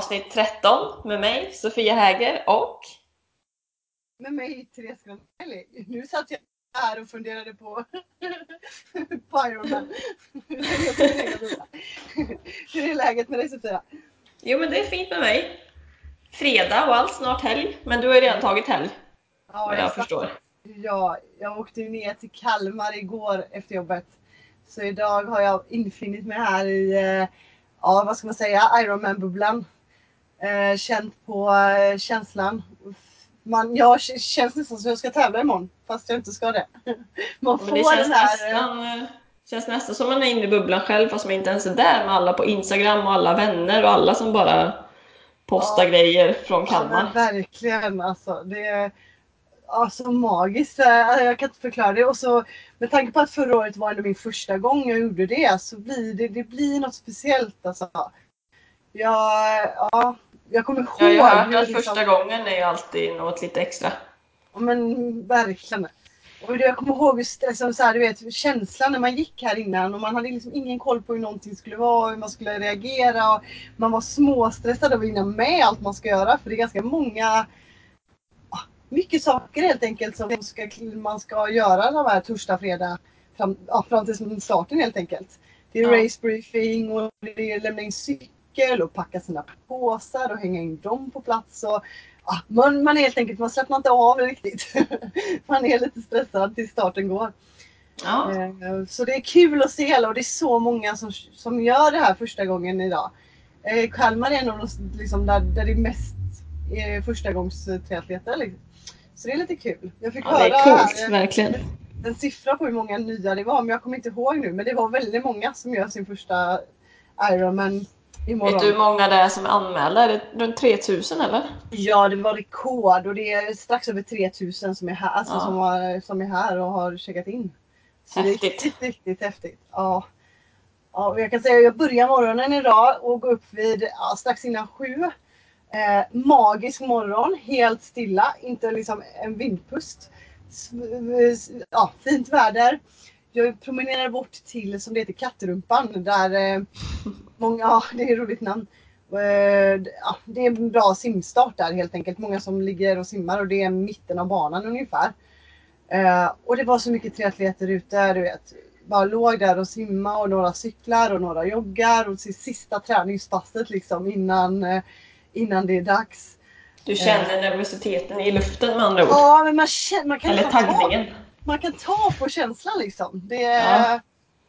Avsnitt 13 med mig, Sofia Häger och med mig Therese Granelli. Nu satt jag här och funderade på Pyroman. Hur är läget med dig Sofia? Jo men det är fint med mig. Fredag och allt, snart helg. Men du har ju redan tagit helg. Ja, vad jag exakt. förstår. Ja, jag åkte ner till Kalmar igår efter jobbet. Så idag har jag infunnit mig här i, eh, ja vad ska man säga, Ironman-bubblan. Eh, känt på eh, känslan man, jag känns nästan som jag ska tävla imorgon fast jag inte ska det. Man får det känns, den här... nästan, känns nästan som man är inne i bubblan själv fast man inte ens är där med alla på Instagram och alla vänner och alla som bara postar ja. grejer från Kalmar. Ja, verkligen alltså. Det är alltså, magiskt. Jag kan inte förklara det. Och så med tanke på att förra året var min första gång jag gjorde det så blir det, det blir något speciellt alltså. Jag, ja, jag kommer ihåg. Ja, jag har hört att liksom... första gången är ju alltid något lite extra. Ja men verkligen. Och jag kommer ihåg liksom, så här, du vet, känslan när man gick här innan och man hade liksom ingen koll på hur någonting skulle vara och hur man skulle reagera. Och man var småstressad av att hinna med allt man ska göra för det är ganska många mycket saker helt enkelt som ska, man ska göra de här torsdag, fredag fram, ja, fram till starten helt enkelt. Det är ja. race briefing och det är lämna in cykel cykel och packa sina påsar och hänga in dem på plats. Och, ja, man, man helt enkelt, man slappnar inte av riktigt. man är lite stressad tills starten går. Ja. Eh, så det är kul att se alla och det är så många som, som gör det här första gången idag. Eh, Kalmar är en av de liksom, där, där det är mest eh, första gångs triatleter. Liksom. Så det är lite kul. Jag fick ja, höra det är coolt, här, verkligen. en siffra på hur många nya det var, men jag kommer inte ihåg nu. Men det var väldigt många som gör sin första Ironman Imorgon. Vet du hur många det är som är anmälda? Är det runt 3000 eller? Ja, det var rekord och det är strax över 3000 som är här, alltså ja. som, har, som är här och har checkat in. Så häftigt. det är riktigt, riktigt häftigt. Ja. Ja, jag kan säga att jag börjar morgonen idag och går upp vid ja, strax innan sju. Eh, magisk morgon, helt stilla, inte liksom en vindpust. Ja, fint väder. Jag promenerar bort till, som det heter, Kattrumpan där eh, många, ja det är ett roligt namn. Eh, ja, det är en bra simstart där helt enkelt. Många som ligger och simmar och det är mitten av banan ungefär. Eh, och det var så mycket triatleter ute, du vet. Bara låg där och simma och några cyklar och några joggar och sista träningspasset liksom innan, eh, innan det är dags. Du känner nervositeten i luften med andra ord? Ja, men man, känner, man kan Eller taggningen? Man kan ta på känslan liksom. Det ja.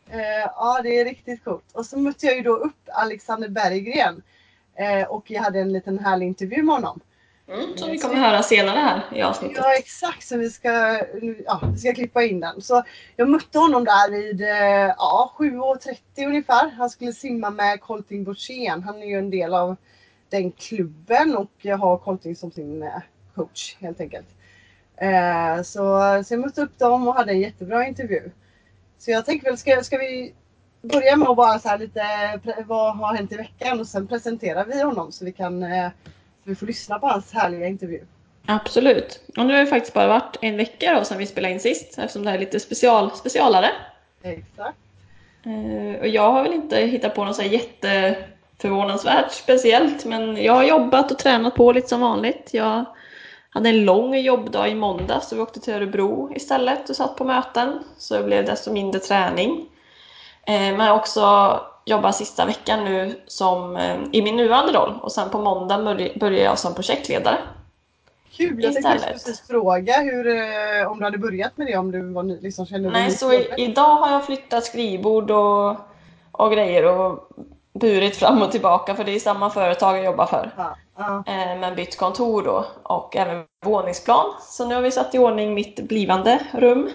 Eh, ja, det är riktigt coolt. Och så mötte jag ju då upp Alexander Berggren eh, och jag hade en liten härlig intervju med honom. Mm, som vi kommer att höra senare här i avsnittet. Ja exakt, så vi ska, ja, vi ska klippa in den. Så jag mötte honom där vid eh, ja, 7.30 ungefär. Han skulle simma med Colting Borssén. Han är ju en del av den klubben och jag har Colting som sin eh, coach helt enkelt. Eh, så, så jag mötte upp dem och hade en jättebra intervju. Så jag tänker väl, ska, ska vi börja med att bara så här lite, vad har hänt i veckan och sen presenterar vi honom så vi kan, eh, så vi får lyssna på hans härliga intervju. Absolut. Och nu har det faktiskt bara varit en vecka då sedan vi spelade in sist eftersom det här är lite special, specialare. Exakt. Uh, och jag har väl inte hittat på något så här jätteförvånansvärt speciellt men jag har jobbat och tränat på lite som vanligt. Jag hade en lång jobbdag i måndag så vi åkte till Örebro istället och satt på möten. Så det blev desto mindre träning. Eh, men jag har också jobbat sista veckan nu som, eh, i min nuvarande roll och sen på måndag börjar jag som projektledare. Kul! Jag tänkte precis fråga hur, eh, om du hade börjat med det, om du var ny, liksom kände Nej, så i, idag har jag flyttat skrivbord och, och grejer och burit fram och tillbaka för det är samma företag jag jobbar för. Ja, ja. Eh, men bytt kontor då och även våningsplan. Så nu har vi satt i ordning mitt blivande rum.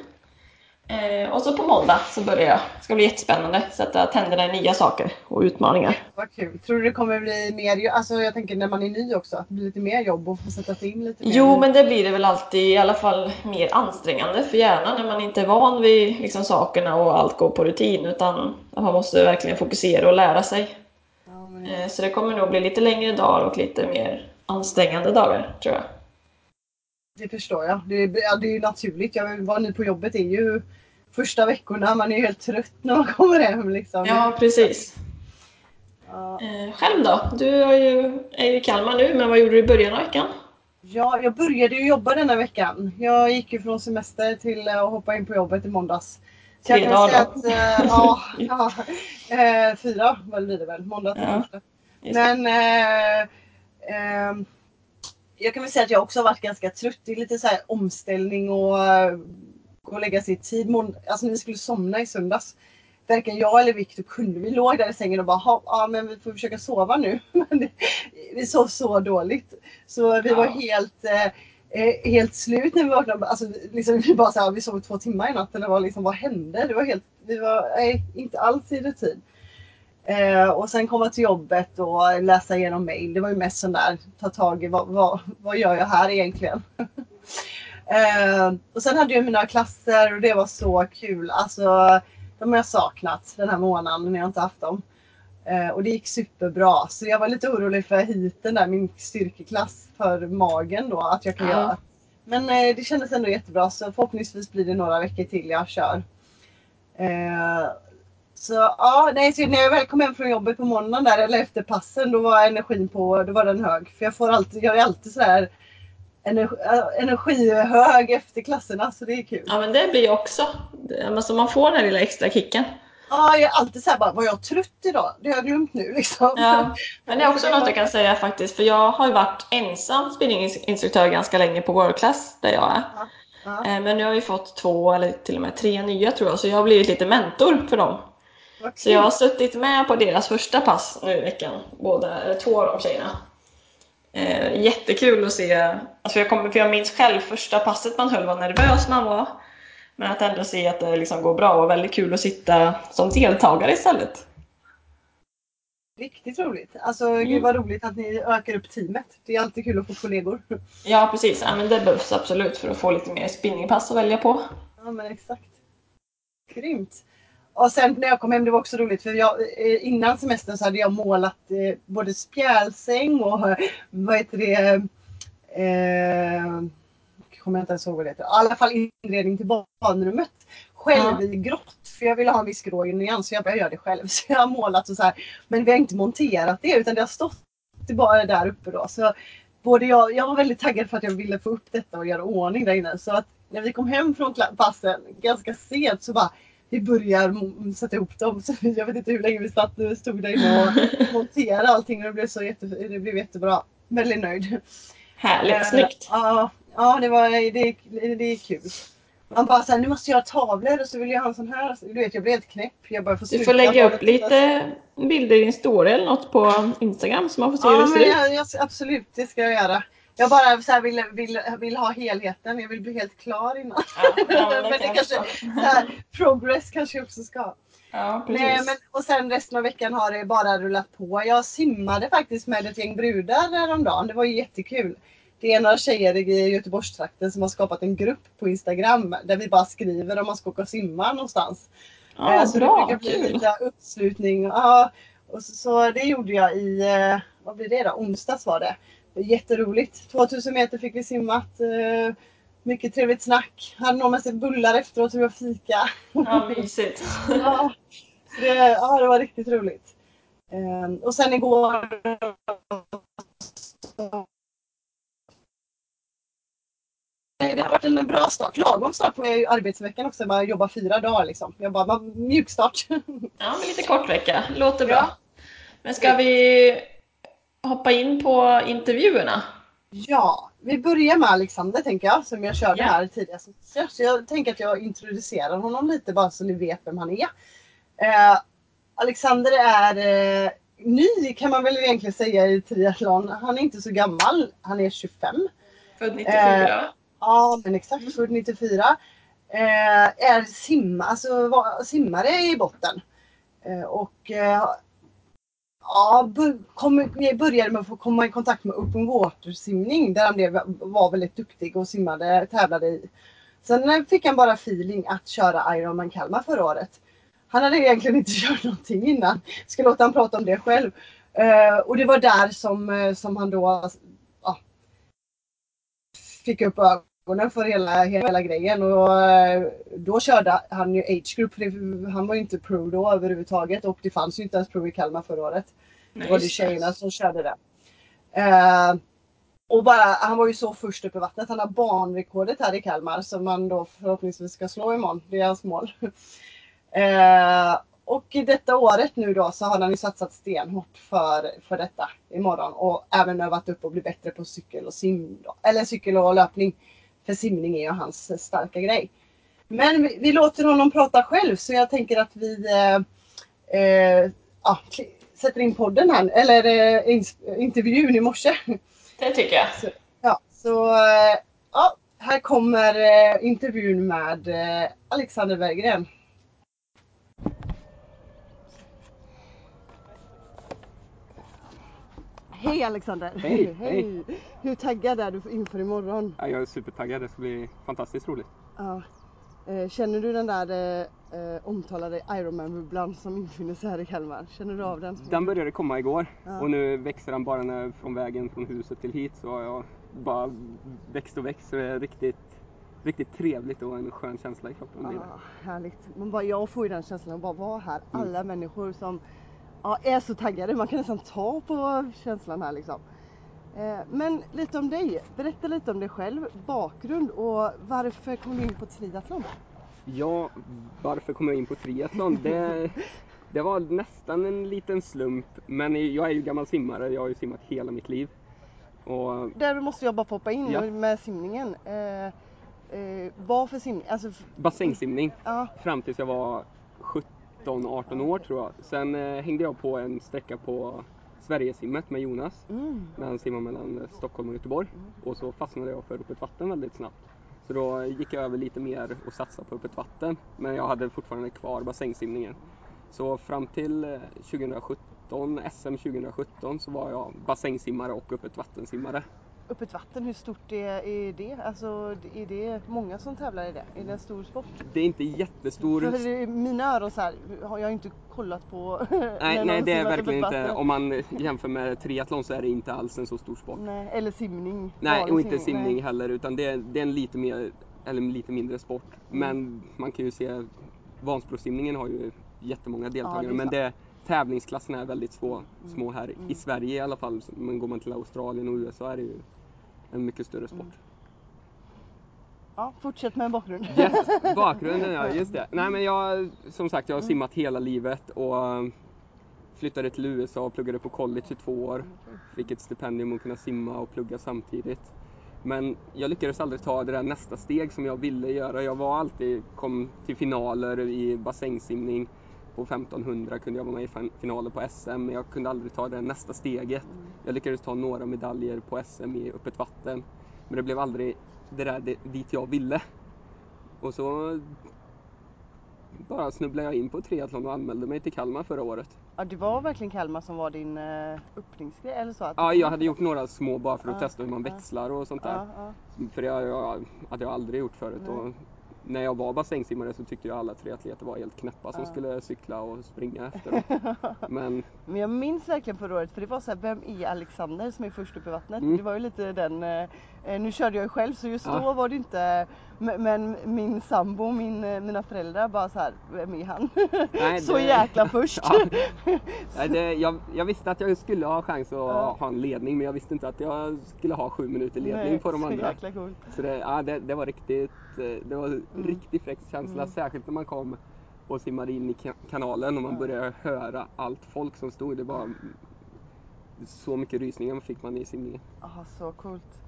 Eh, och så på måndag så börjar jag. Det ska bli jättespännande. Sätta tänderna i nya saker och utmaningar. Vad kul. Tror du det kommer bli mer, alltså jag tänker när man är ny också, att det blir lite mer jobb och få sätta sig in lite mer? Jo, men det blir det väl alltid i alla fall mer ansträngande för hjärnan när man inte är van vid liksom, sakerna och allt går på rutin utan man måste verkligen fokusera och lära sig. Ja, men... Eh, så det kommer nog bli lite längre dagar och lite mer ansträngande dagar tror jag. Det förstår jag. Det är, ja, det är ju naturligt. Jag var ny på jobbet är ju första veckorna. Man är helt trött när man kommer hem. Liksom. Ja, precis. Ja. Eh, själv då? Du är ju, är ju i Kalmar nu, men vad gjorde du i början av veckan? Ja, jag började ju jobba denna veckan. Jag gick ju från semester till att hoppa in på jobbet i måndags. Så Tre dagar att, eh, ja, ja, eh, fyra blir det väl. Måndag till Ja, torsdag. det. Men eh, ehm, jag kan väl säga att jag också har varit ganska trött. Det är lite så här omställning och eh, gå och lägga sig i tid. Mån- Alltså vi skulle somna i söndags. Varken jag eller Viktor kunde. Vi låg där i sängen och bara, "Ha, ja men vi får försöka sova nu. Men vi sov så dåligt. Så vi var Ja. helt, eh, eh, helt slut när vi vaknade. Alltså, liksom, vi bara så här, vi sov två timmar i natt. Eller vad, liksom, vad hände? Det var helt, vi var nej, inte alls i rutin. Eh, och sen komma till jobbet och läsa igenom mail. Det var ju mest sån där, ta tag i vad, vad, vad gör jag här egentligen? eh, och sen hade jag mina klasser och det var så kul. Alltså, de har jag saknat den här månaden när jag inte haft dem. Eh, och det gick superbra. Så jag var lite orolig för hiten där, min styrkeklass för magen då, att jag kan Ja. göra. Men eh, det kändes ändå jättebra så förhoppningsvis blir det några veckor till jag kör. Eh, så ja, nej, så när jag väl kom hem från jobbet på måndagen där eller efter passen då var energin på, då var den hög. För jag får alltid, jag är alltid sådär energi, äh, energihög efter klasserna så det är kul. Ja, men det blir ju också. Alltså man får den här lilla extra kicken. Ja, jag är alltid såhär bara, var jag trött idag? Det har jag glömt nu liksom. Ja, men det är också något jag kan säga faktiskt, för jag har ju varit ensam spinninginstruktör ganska länge på World Class där jag är. Ja. Eh, Men nu har vi fått två eller till och med tre nya tror jag, så jag har blivit lite mentor för dem. Så jag har suttit med på deras första pass nu i veckan, båda, två av de tjejerna. Eh, jättekul att se, alltså jag, kommer, för jag minns själv första passet man höll, vad nervös man var. Men att ändå se att det liksom går bra och väldigt kul att sitta som deltagare istället. Riktigt roligt. Alltså Mm. gud vad roligt att ni ökar upp teamet. Det är alltid kul att få kollegor. Ja precis, ja, men det behövs absolut för att få lite mer spinningpass att välja på. Ja men exakt. Grymt. Och sen när jag kom hem, det var också roligt för jag, eh, innan semestern så hade jag målat eh, både spjälsäng och vad heter det, eh, kommer jag inte ens ihåg vad det heter. I alla fall inredning till barnrummet. Själv i grått. För jag ville ha en viss grå nyans så jag började göra det själv. Så jag har målat och så här. Men vi har inte monterat det utan det har stått bara där uppe då. Så både jag, jag var väldigt taggad för att jag ville få upp detta och göra ordning där inne. Så att när vi kom hem från passen ganska sent så bara vi börjar sätta ihop dem. Så jag vet inte hur länge vi satt, stod där inne och monterade allting och det blev, så jätte, det blev jättebra. Väldigt nöjd. Härligt, Eh, snyggt! Ja, ja det, var, det, det, är kul. Man bara såhär, nu måste jag ha tavlor och så vill jag ha en sån här. Du vet, jag blir helt knäpp. Jag bara får Du får lägga upp lite bilder i din story eller något på Instagram så man får se hur Ja, det ser ut. jag, jag, absolut, det ska jag göra. Jag bara så vill, vill, vill ha helheten. Jag vill bli helt klar innan. Ja, ja, men det kanske, så här, progress kanske jag också ska. Ja. Nej, men, och sen resten av veckan har det bara rullat på. Jag simmade faktiskt med ett gäng brudar häromdagen. Det var ju jättekul. Det är några tjejer i Göteborgstrakten som har skapat en grupp på Instagram där vi bara skriver om man ska åka och simma någonstans. ja, Eh, så bra, det brukar bli lite uppslutning. Ja, och så, så det gjorde jag i, eh, vad blir det då? Onsdags var det. Jätteroligt. 2000 meter fick vi simmat. eh, Mycket trevligt snack. Hade någon med sig bullar efteråt och vi fika. Ja, mysigt. Ja, det, ja, det var riktigt roligt. Ehm, och sen igår Det har varit en bra start. Lagom start på arbetsveckan också. Man jobbar fyra dagar liksom. Jag bara, mjukstart. Ja, men lite kort vecka. Låter bra. Men ska vi hoppa in på intervjuerna? Ja, vi börjar med Alexander tänker jag, som jag körde Ja. här tidigare. Så jag tänker att jag introducerar honom lite bara så ni vet vem han är. Eh, Alexander är eh, ny kan man väl egentligen säga i triathlon. Han är inte så gammal, han är 25. Född 94. Ja, men exakt. Född 94. eh, är simma, alltså, va- simmare i botten. Eh, och eh, ja, kom, jag började med att få komma i kontakt med open water simning där han blev, var väldigt duktig och simmade, tävlade i. Sen eh, fick han bara feeling att köra Ironman Kalmar förra året. Han hade egentligen inte kört någonting innan. Ska låta han prata om det själv. Eh, och det var där som, eh, som han då ja, fick upp ögonen för hela, hela grejen. Och eh, då körde han ju Age Group. för det- Han var ju inte pro då överhuvudtaget och det fanns ju inte ens pro i Kalmar förra året. Det var det tjejerna som körde det. Eh, och bara, han var ju så först upp i vattnet. Han har banrekordet här i Kalmar som man då förhoppningsvis ska slå imorgon. Det är hans mål. Eh, och i detta året nu då så har han ju satsat stenhårt för, för detta imorgon och även övat upp och bli bättre på cykel och sim. Då. Eller cykel och löpning. För simning är ju hans starka grej. Men vi, vi låter honom prata själv så jag tänker att vi eh, eh, ja, sätter in podden här, eller eh, intervjun i morse. Det tycker jag. Ja, så eh, ja, här kommer eh, intervjun med eh, Alexander Berggren. Hej Alexander! Hej, hej. Hur taggad är du inför imorgon? Ja, jag är supertaggad, det ska bli fantastiskt roligt. Ja. Eh, Känner du den där eh, eh, omtalade Ironman-bubblan som infinner sig här i Kalmar? Känner du av den? Den började komma igår Ja. och nu växer den bara när, från vägen från huset till hit så har jag bara växt och växt så det är riktigt, riktigt trevligt och en skön känsla i kroppen. det. Ah, härligt. Man bara, jag får ju den känslan att bara vara här. Mm. Alla människor som ja, är så taggade. Man kan nästan ta på känslan här liksom. Eh, men lite om dig. Berätta lite om dig själv, bakgrund och varför kom du in på triathlon? Ja, varför kom jag in på triathlon? Det, det var nästan en liten slump men jag är ju gammal simmare, jag har ju simmat hela mitt liv. Och Där måste jag bara poppa in Ja. med simningen. Eh, eh, vad för simning? Alltså, bassängsimning ja, fram tills jag var 17-18 år tror jag. Sen eh, hängde jag på en sträcka på Sverigesimmet med Jonas. mm. när han simmade mellan eh, Stockholm och Göteborg. Och så fastnade jag för öppet vatten väldigt snabbt. Så då gick jag över lite mer och satsade på öppet vatten. Men jag hade fortfarande kvar bassängsimningen. Så fram till eh, 2017, SM 2017, så var jag bassängsimmare och öppet vattensimmare. Öppet vatten, hur stort är, är det? Alltså, är det många som tävlar i det? Är det en stor sport? Det är inte jättestor... För mina öron så här, har jag inte kollat på Nej, nej, det är verkligen inte. Om man jämför med triathlon så är det inte alls en så stor sport. Nej, eller simning. Nej, och inte simning nej. heller utan det är, det är en lite mer, eller lite mindre sport. Mm. Men man kan ju se, Vansbrosimningen har ju jättemånga deltagare det är men. Mm. det, tävlingsklasserna är väldigt små, små här i Sverige i alla fall. Men går man till Australien och USA är det ju en mycket större sport. Ja, fortsätt med bakgrund. Yes, bakgrunden ja, just det. Nej men jag, som sagt jag har simmat hela livet och um, flyttade till USA och pluggade på college i två år. Fick ett stipendium att kunna simma och plugga samtidigt. Men jag lyckades aldrig ta det där nästa steg som jag ville göra. Jag var alltid, kom till finaler i bassängsimning. På 1500 kunde jag vara med i fin- finaler på SM men jag kunde aldrig ta det nästa steget. Jag lyckades ta några medaljer på SM i öppet vatten. Men det blev aldrig det där det, dit jag ville. Och så bara snubblade jag in på triathlon och anmälde mig till Kalmar förra året. Ja, det var verkligen Kalmar som var din uh, öppningsgrej eller så? Att Ja, jag hade gjort några små bara för att Ja, testa hur man ja. växlar och sånt där. Ja. För det jag, hade jag aldrig gjort förut. Nej. Och när jag var bassängsimmare så tyckte jag alla triatleter var helt knäppa som Ja. skulle cykla och springa efter dem. Men Men jag minns verkligen förra året för det var så här, vem är Alexander som är först upp i vattnet? Mm. Det var ju lite den, eh, eh, nu körde jag ju själv så just Ja. då var det inte, men, min sambo, min, eh, mina föräldrar bara så här, vem är han? Nej, så det- jäkla först! Ja. nej, det, jag, jag visste att jag skulle ha chans att Ja. ha en ledning men jag visste inte att jag skulle ha sju minuter ledning Nej, på de så andra. jäkla coolt. Så det, ja, det, det var riktigt, eh, det var en riktigt fräck känsla. Mm. Särskilt när man kom och simmade in i ka- kanalen och man Ja. började höra allt folk som stod. Det var så mycket rysningar fick man i simningen. Aha, så coolt.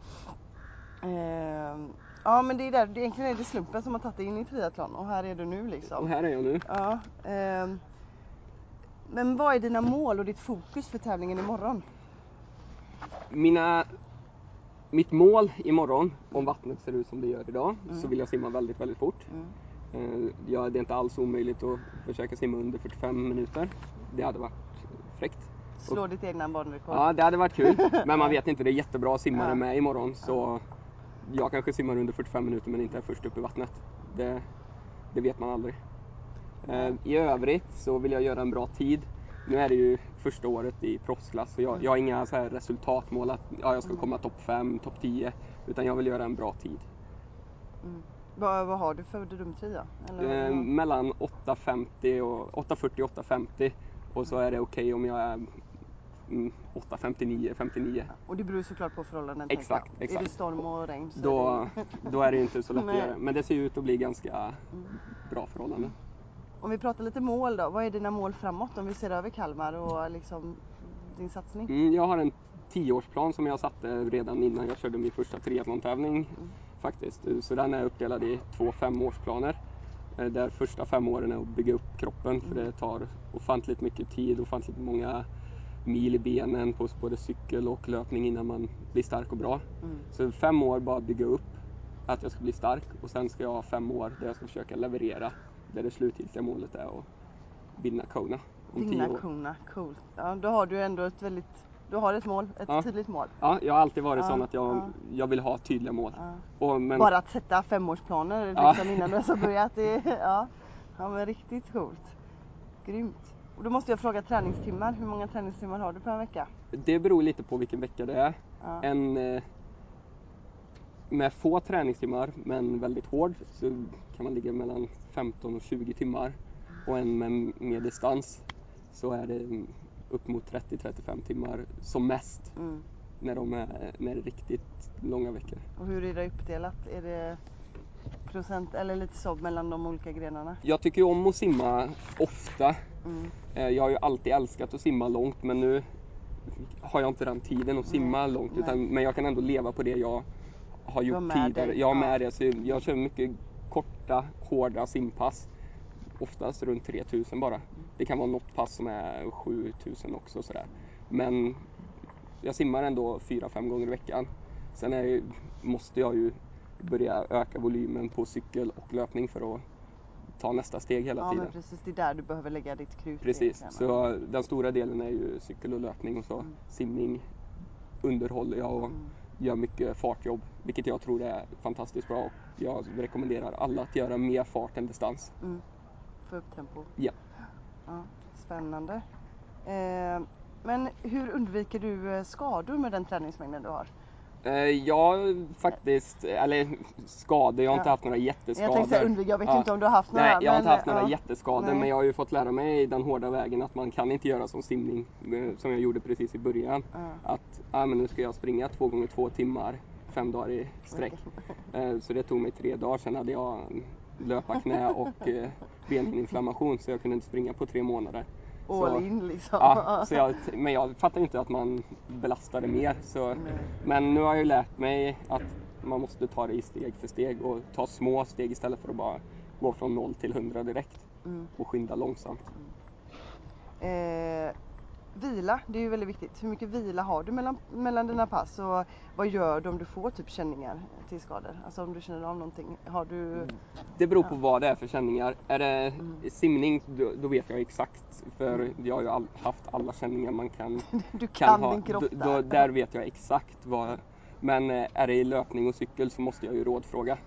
Ehm, ja men det är där, det, egentligen är det slumpen som har tagit dig in i triathlon och här är du nu liksom. Och här är jag nu. Ja, ehm, men vad är dina mål och ditt fokus för tävlingen imorgon? Mina mitt mål imorgon, om vattnet ser ut som det gör idag, Mm. så vill jag simma väldigt, väldigt fort. Mm. Eh, ja, det är inte alls omöjligt att försöka simma under 45 minuter. Det hade varit fräckt. Slå ditt egna banrekord. Ja, det hade varit kul. Men man vet inte, det är jättebra simmare Ja. med imorgon. Så jag kanske simmar under 45 minuter men inte är först upp i vattnet. Det, det vet man aldrig. Eh, I övrigt så vill jag göra en bra tid. Nu är det ju första året i proffsklass så jag, jag har inga så här resultatmål att ja, jag ska komma topp 5, topp 10. Utan jag vill göra en bra tid. Mm. Vad, vad har du för? Eller, Eh, mellan 8.50 och 8.40 och 8.50. Och så är det okej om jag är mm, 8.59, 59. Och det beror såklart på förhållanden. Exakt, jag. Är exakt. det storm och regn så Då, är det... då är det inte så lätt att göra. Men det ser ju ut att bli ganska Mm. bra förhållanden. Om vi pratar lite mål då. Vad är dina mål framåt om vi ser över Kalmar och liksom din satsning? Mm, jag har en tioårsplan som jag satte redan innan jag körde min första triathlon-tävling. Mm. Faktiskt. Så den är uppdelad i två femårsplaner. Eh, Där första fem åren är att bygga upp kroppen för Mm. det tar ofantligt mycket tid, ofantligt många mil i benen på både cykel och löpning innan man blir stark och bra. Mm. Så fem år bara bygga upp att jag ska bli stark och sen ska jag ha fem år där jag ska försöka leverera. Där det slutgiltiga målet är att vinna Kona om tio Vinna år. Kona, coolt. Ja, då har du ändå ett väldigt, du har ett mål, ett Ja. tydligt mål. Ja, jag har alltid varit Ja, sån att jag, ja. jag vill ha tydliga mål. Och, men, Bara att sätta femårsplaner liksom, innan du ens har börjat. Det, ja. ja, men riktigt coolt. Grymt. Och då måste jag fråga träningstimmar. Hur många träningstimmar har du per vecka? Det beror lite på vilken vecka det är. Ja. En eh, med få träningstimmar men väldigt hård så kan man ligga mellan 15 och 20 timmar. Och en med mer distans så är det mm, upp mot 30-35 timmar som mest Mm. när, de är, när det är riktigt långa veckor. Och hur är det uppdelat? Är det procent eller lite så mellan de olika grenarna? Jag tycker ju om att simma ofta. Mm. Eh, Jag har ju alltid älskat att simma långt men nu har jag inte den tiden att simma Nej, långt. Utan, men jag kan ändå leva på det jag har gjort med tidigare. dig, Jag har ja. med det. Så jag kör mycket korta, hårda simpass. Oftast runt 3000 bara. Det kan vara något pass som är 7000 också. Sådär. Men jag simmar ändå 4-5 gånger i veckan. Sen är, måste jag ju börja öka volymen på cykel och löpning för att ta nästa steg hela Ja tiden. men precis, det är där du behöver lägga ditt krut. Precis, så den stora delen är ju cykel och löpning och så Mm. simning underhåller jag och Mm. gör mycket fartjobb, vilket jag tror är fantastiskt bra. Och jag rekommenderar alla att göra mer fart än distans. Mm. Få upp tempo. Ja. Ja, spännande. Eh, men hur undviker du eh, skador med den träningsmängden du har? Eh, Jag faktiskt, eller skador, jag har inte Ja. haft några jätteskador. Jag tänkte säga undvika, jag vet Ja. inte om du har haft några. Nej, jag har men, inte haft några ja. jätteskador Nej. men jag har ju fått lära mig den hårda vägen att man kan inte göra som simning eh, som jag gjorde precis i början. Ja. Att ah, men nu ska jag springa två gånger två timmar fem dagar i sträck. Eh, Så det tog mig tre dagar, sen hade jag löparknä och benhinneinflammation så jag kunde inte springa på tre månader. All så, in liksom. Ja, så jag, men jag fattar inte att man belastade mer. Så, Nej. men nu har jag ju lärt mig att man måste ta det i steg för steg och ta små steg istället för att bara gå från 0 till 100 direkt Mm. och skynda långsamt. Eh, vila, det är ju väldigt viktigt. Hur mycket vila har du mellan, mellan dina pass och vad gör du om du får typ känningar till skador? Alltså om du känner av någonting. Har du... Det beror på vad det är för känningar. Är det Mm. simning då, då vet jag exakt för jag har ju all, haft alla känningar man kan, Du kan kan ha. din kropp där. Då, där vet jag exakt vad. Men eh, är det i löpning och cykel så måste jag ju rådfråga.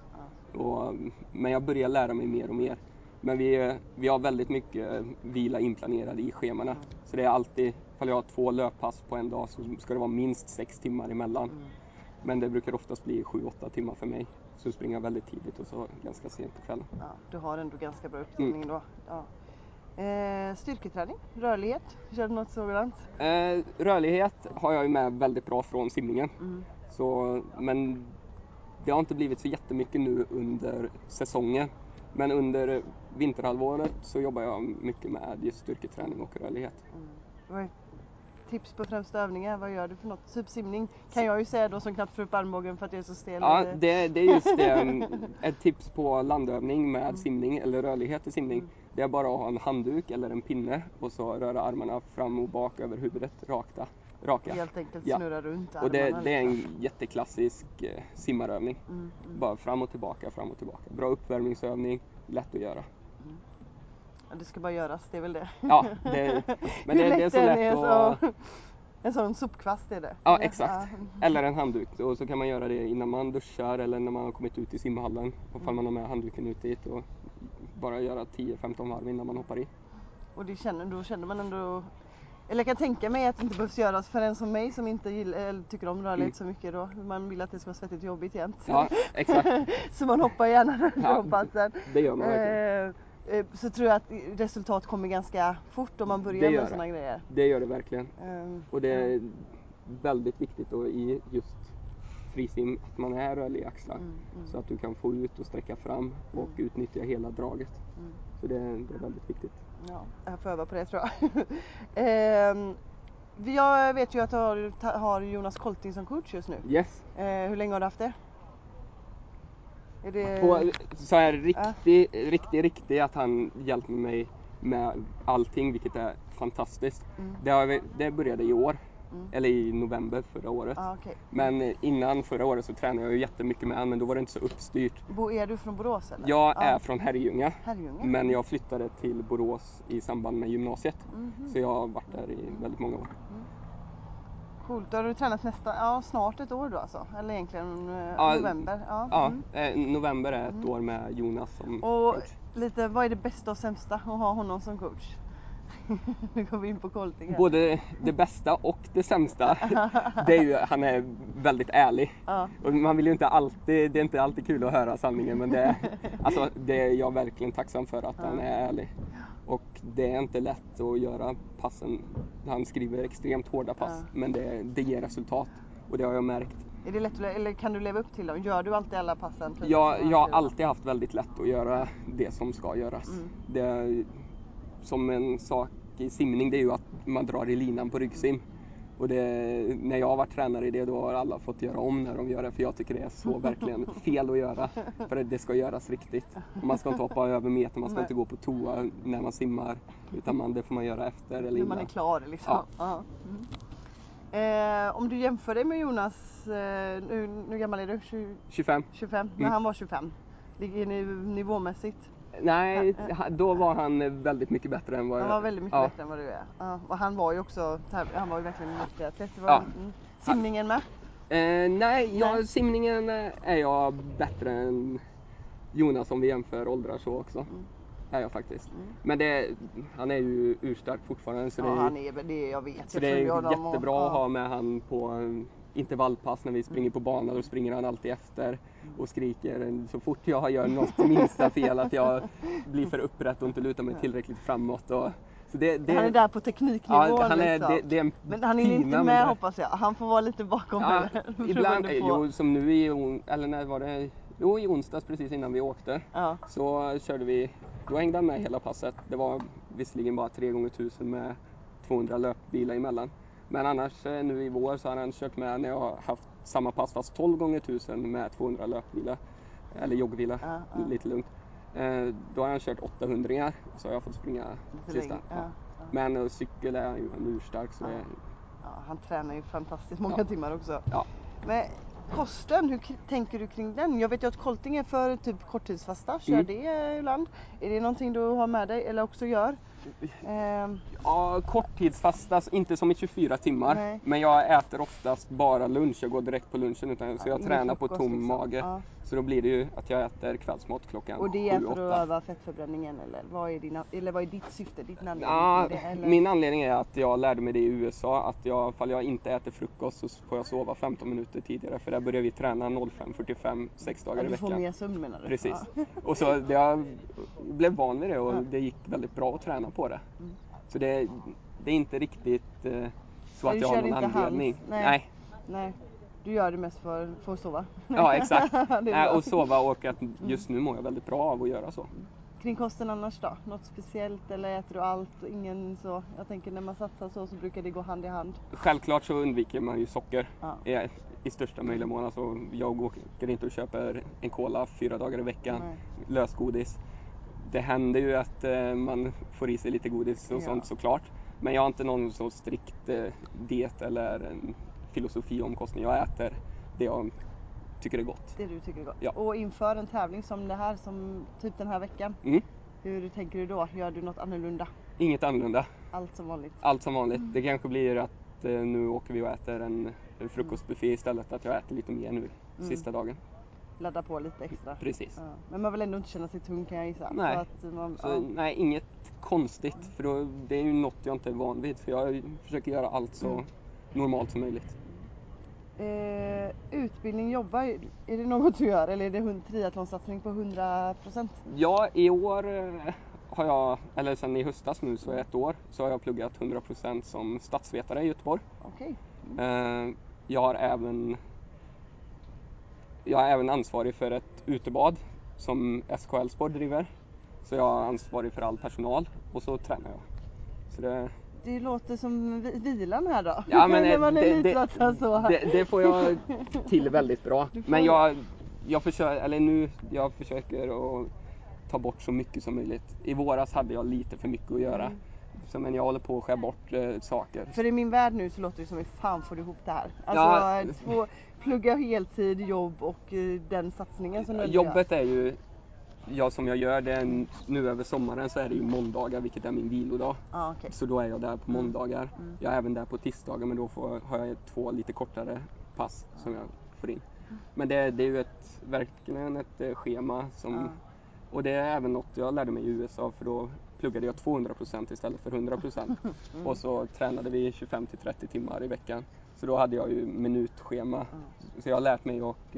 Och, men jag börjar lära mig mer och mer. Men vi, vi har väldigt mycket vila inplanerade i schemana. Så det är alltid, ifall jag har två löppass på en dag så ska det vara minst sex timmar emellan. Mm. Men det brukar oftast bli sju, åtta timmar för mig. Så springer jag väldigt tidigt och så ganska sent på kvällen. Ja, du har ändå ganska bra uppdelning då. Ja. Eh, styrketräning, rörlighet, kör du något sådant? Eh, rörlighet har jag ju med väldigt bra från simningen. Mm. Så, men det har inte blivit så jättemycket nu under säsongen. Men under vinterhalvåret så jobbar jag mycket med just styrketräning och rörlighet. Mm. Tips på främsta övningar, vad gör du för något? Typ simning kan jag ju säga då som knappt får upp armbågen för att jag är så stel. Ja, det, det är just det. mm, Ett tips på landövning med simning eller rörlighet i simning. Mm. Det är bara att ha en handduk eller en pinne och så röra armarna fram och bak över huvudet rakt. Raka. Helt enkelt Ja. snurra runt Och det, armarna det är en jätteklassisk eh, simmarövning. Mm, mm. Bara fram och tillbaka, fram och tillbaka. Bra uppvärmningsövning, lätt att göra. Ja, det ska bara göras, det är väl det. Ja, det, men det, det är så lätt är att... så... En sån sopkvast är det. Ja, exakt. Eller en handduk. Och så kan man göra det innan man duschar eller när man har kommit ut i simhallen. Och fall man har med handduken ut dit och bara göra 10-15 varv innan man hoppar i. Och det känner, då känner man ändå eller jag kan tänka mig att det inte behövs göras för en som mig som inte gillar, tycker om rörlighet Mm. så mycket då. Man vill att det ska vara svettigt och jobbigt jämt. Ja, exakt. så man hoppar gärna Ja, de passen. Det gör man verkligen. Eh, eh, så tror jag att resultat kommer ganska fort om man börjar med sådana grejer. Det gör det verkligen. Eh, Och det är väldigt viktigt då i just frisim att man är rörlig i axlar. Mm, mm. Så att du kan få ut och sträcka fram och Mm. utnyttja hela draget. Mm. Så det, det är väldigt viktigt. Ja, jag får öva på det tror jag. Vi- jag vet ju att du har, har Jonas Kolting som coach just nu. Yes! Eh, hur länge har du haft det? Är det... På så här riktigt, riktigt, riktigt att han hjälper mig med allting vilket är fantastiskt. Mm. Det, har, vi- det började i år. Mm. Eller i november förra året. Ah, okej. Men innan förra året så tränade jag ju jättemycket med honom men då var det inte så uppstyrt. Bo, är du från Borås eller? Jag Ja. är från Herrljunga. Herrljunga? Men jag flyttade till Borås i samband med gymnasiet. Mhm. Så jag har varit där i väldigt många år. Coolt, då har du tränat nästan, ja snart ett år då alltså? Eller egentligen Ja, november? Ja. Ja, Mm. eh, november är ett år med Jonas som Och coach. lite, vad är det bästa och sämsta att ha honom som coach? nu går vi in på Kolting här. Både det bästa och det sämsta. Det är ju, han är väldigt ärlig. Ja. Och man vill ju inte alltid, det är inte alltid kul att höra sanningen men det, alltså, det är jag verkligen tacksam för att han Ja. är ärlig. Och det är inte lätt att göra passen. Han skriver extremt hårda pass Ja. men det, det ger resultat. Och det har jag märkt. Är det lätt att, le- eller kan du leva upp till dem? Gör du alltid alla passen? precis Jag, har han alltid haft väldigt lätt att göra det som ska göras. Mm. Det som en sak i simning det är ju att man drar i linan på ryggsim. Och det, när jag har varit tränare i det då har alla fått göra om när de gör det för jag tycker det är så verkligen fel att göra. För det- ska göras riktigt. Man ska inte hoppa över meter, man ska Nej. inte gå på toa när man simmar. Utan man, det får man göra efter eller När man är innan. klar liksom. Ja. Mm. Eh, om du jämför dig med Jonas, eh, nu, nu gammal är du? 20, 25? 25? När Mm. han var 25? Ligger ni nivåmässigt? Nej, då var han väldigt mycket bättre än vad Han jag var väldigt mycket ja. bättre än vad du är. Ja. Och han var ju också, han var ju verkligen var- Ja. Simningen med? Eh, nej, jag, simningen eh, är jag bättre än Jonas om vi jämför åldrar så också. Mm. Är jag faktiskt. Mm. Men det, han är ju urstark fortfarande så Ja, det, är- han är det, jag vet. så Jag det är och- jättebra ja. att ha med han på intervallpass när vi springer på banan. Då springer han alltid efter och skriker så fort jag gör något minsta fel att jag blir för upprätt och inte lutar mig tillräckligt framåt. Och, det, det, Han är där på tekniknivån ja, han är, liksom. det, är en Men han är inte med hoppas jag. Han får vara lite bakom Ja, här, ibland, på- jo, som nu i, eller när var det? Jo, i onsdags precis innan vi åkte. Ja. Så körde vi, då hängde han med hela passet. Det var visserligen bara 3 gånger 1000 med 200 löpbilar emellan. Men annars eh, nu i vår så har han kört med när jag har haft samma pass fast 12 gånger 1000 med 200 löpbilar. Eller joggbilar, Ja, ja. lite lugnt. Eh, Då har han kört 800 så har jag fått springa sista. Ja. Men eh, cykel är han ju en urstark så det, han tränar ju fantastiskt många timmar också. Men kosten, hur tänker du kring den? Jag vet ju att Kolting är för typ korttidsfasta, kör Mm. det ibland. Är det någonting du har med dig eller också gör? Ehm, Ja, korttidsfasta, alltså inte som i 24 timmar. Nej. Men jag äter oftast bara lunch. Jag går direkt på lunchen. Utan, så Ja, jag ingen tränar på tom liksom. mage. Ja. Så då blir det ju att jag äter kvällsmat klockan och det är 7, för 8. att öva fettförbränningen eller vad är, dina, eller vad är ditt syfte, din anledning Ja, det? Min anledning är att jag lärde mig det i USA. Att jag, ifall jag inte äter frukost så får jag sova 15 minuter tidigare. För där börjar vi träna 05.45, sex dagar ja, i du får veckan. mer sömn menar du? Precis. Ja. Och så jag blev van vid det och Ja. det gick väldigt bra att träna på det. Mm. Så det, det är inte riktigt eh, så Nej, att jag har någon anledning. hans- nej. Nej, du gör det mest för, för att sova? Ja exakt. Nej, och sova och att just nu mår jag väldigt bra av att göra så. Kring kosten annars då? Något speciellt eller äter du allt ingen så? Jag tänker när man satsar så så brukar det gå hand i hand. Självklart så undviker man ju socker Ja. i, största möjliga mån. Alltså, jag åker inte och köper en cola fyra dagar i veckan, Nej. lösgodis. Det händer ju att eh, man får i sig lite godis och Ja. sånt såklart. Men jag har inte någon så strikt eh, diet eller filosofi om kosten. Jag äter det jag tycker är gott. Det du tycker är gott. Ja. Och inför en tävling som det här, som typ den här veckan. Mm. Hur tänker du då? Gör du något annorlunda? Inget annorlunda. Allt som vanligt? Allt som vanligt. Det kanske blir att eh, nu åker vi och äter en frukostbuffé istället. Att jag äter lite mer nu Mm. sista dagen. Ladda på lite extra? Precis. Ja. Men man vill ändå inte känna sig tung kan jag gissa. Nej. Man, Så, ja. nej, inget konstigt. För då, det är ju något jag inte är van vid. För jag försöker göra allt så Mm. Normalt som möjligt. eh, utbildning, jobba, är det något du gör eller är det triathlonsatsning på 100%? Ja, i år eh, har jag, eller sen i höstas nu så är ett år, så har jag pluggat 100% som statsvetare i Göteborg. Okej. Eh, Jag har även jag är även ansvarig för ett utebad som SK Älvsborg driver. Så jag är ansvarig för all personal och så tränar jag. Så det, Det låter som vi- vilan här då. Ja, men, När man det- det- så. det, det får jag till väldigt bra. Men jag, jag, försöker, eller nu, jag försöker att ta bort så mycket som möjligt. I våras hade jag lite för mycket att göra. Mm. Så, men jag håller på att skära bort eh, saker. För i min värld nu så låter det som hur fan får du ihop det här? Ja. Alltså två, plugga heltid, jobb och eh, den satsningen som du ändå gör. Jobbet är ju, jag som jag gör det nu över sommaren så är det ju måndagar vilket är min vilodag. Ja, okej. Så då är jag där på måndagar. Mm. Jag är även där på tisdagar men då får, har jag två lite kortare pass som jag får in. Men det, det är ju ett, verkligen ett eh, schema som Ja. Och det är även något jag lärde mig i USA för då pluggade jag 200% istället för 100%. Mm. Och så tränade vi 25 till 30 timmar i veckan. Så då hade jag ju minutschema. Så jag har lärt mig att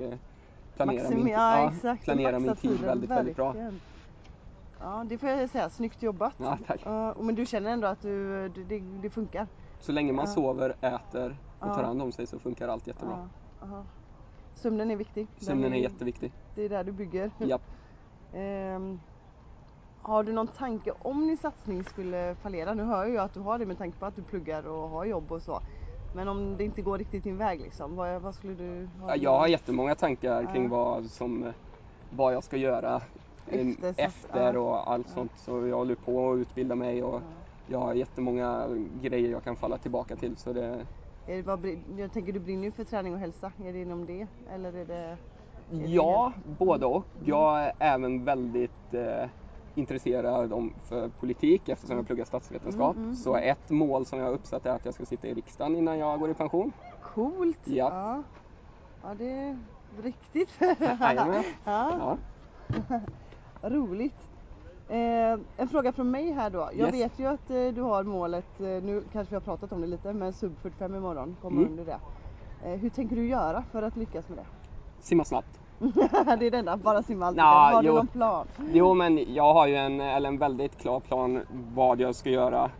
planera, Maximi- min, ja, ja, exakt. planera min tid väldigt, väldigt bra. Ja, det får jag säga. Snyggt jobbat. Ja, tack. Ja, men du känner ändå att du, det, det, det funkar? Så länge man Ja. sover, äter och Ja. tar hand om sig så funkar allt jättebra. Ja. Sömnen är viktig. Sömnen är jätteviktig. Det är där du bygger. Japp. Ehm, har du någon tanke om din satsning skulle fallera? Nu hör jag ju att du har det med tanke på att du pluggar och har jobb och så. Men om det inte går riktigt din väg liksom, vad, vad skulle du... Ja, jag har jättemånga tankar kring vad, som, vad jag ska göra Efter, efter och allt sånt. Så jag håller på att utbilda mig och jag har jättemånga grejer jag kan falla tillbaka till. Så det, Är det, brin- jag tänker du brinner ju för träning och hälsa. Är det inom det? Eller är det... är det ja, både och. Jag är även väldigt eh, intresserad om, för politik eftersom jag pluggar statsvetenskap. Mm, mm, Så ett mål som jag har uppsatt är att jag ska sitta i riksdagen innan jag går i pension. Coolt! Ja. Ja, ja det är riktigt. Ja, Ja. roligt. Eh, en fråga från mig här då. Jag Yes. vet ju att eh, du har målet, eh, nu kanske vi har pratat om det lite, men sub 45 imorgon kommer Mm. under det. Eh, hur tänker du göra för att lyckas med det? Simma snabbt. det är det enda, bara simma alltid. Nja, Har du jo. någon plan? Jo, men jag har ju en, eller en väldigt klar plan vad jag ska göra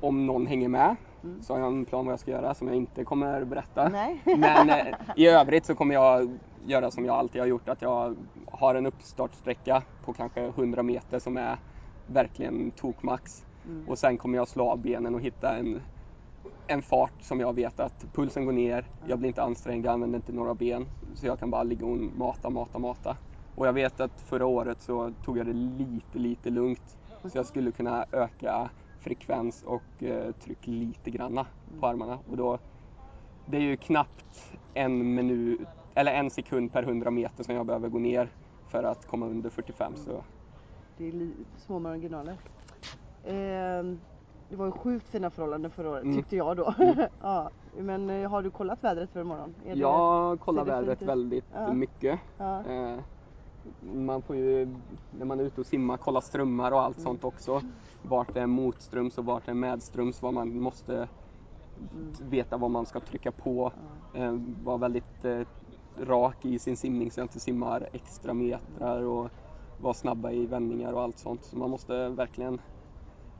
om någon hänger med. Mm. Så har jag en plan vad jag ska göra som jag inte kommer berätta. Nej. Men eh, i övrigt så kommer jag göra som jag alltid har gjort. Att jag har en uppstartsträcka på kanske 100 meter som är verkligen tokmax. Mm. Och sen kommer jag slå av benen och hitta en, en fart som jag vet att pulsen går ner. Jag blir inte ansträngd, jag använder inte några ben. Så jag kan bara ligga och mata, mata, mata. Och jag vet att förra året så tog jag det lite, lite lugnt. Så jag skulle kunna öka frekvens och eh, tryck lite granna på armarna. Och då, det är ju knappt en minut, eller en sekund per 100 meter som jag behöver gå ner för att komma under 45. Så Det är små marginaler. Eh, det var ju sjukt fina förhållanden förra året Mm. tyckte jag då. ja, men eh, har du kollat vädret för imorgon? Är jag kollar vädret väldigt Ja. mycket. Ja. Eh, man får ju, när man är ute och simmar, kolla strömmar och allt Mm. sånt också. Vart det är motströms och vart det är medströms, vad man måste Mm. veta vad man ska trycka på. Eh, vara väldigt eh, rak i sin simning så jag inte simmar extra metrar och vara snabba i vändningar och allt sånt. Så man måste verkligen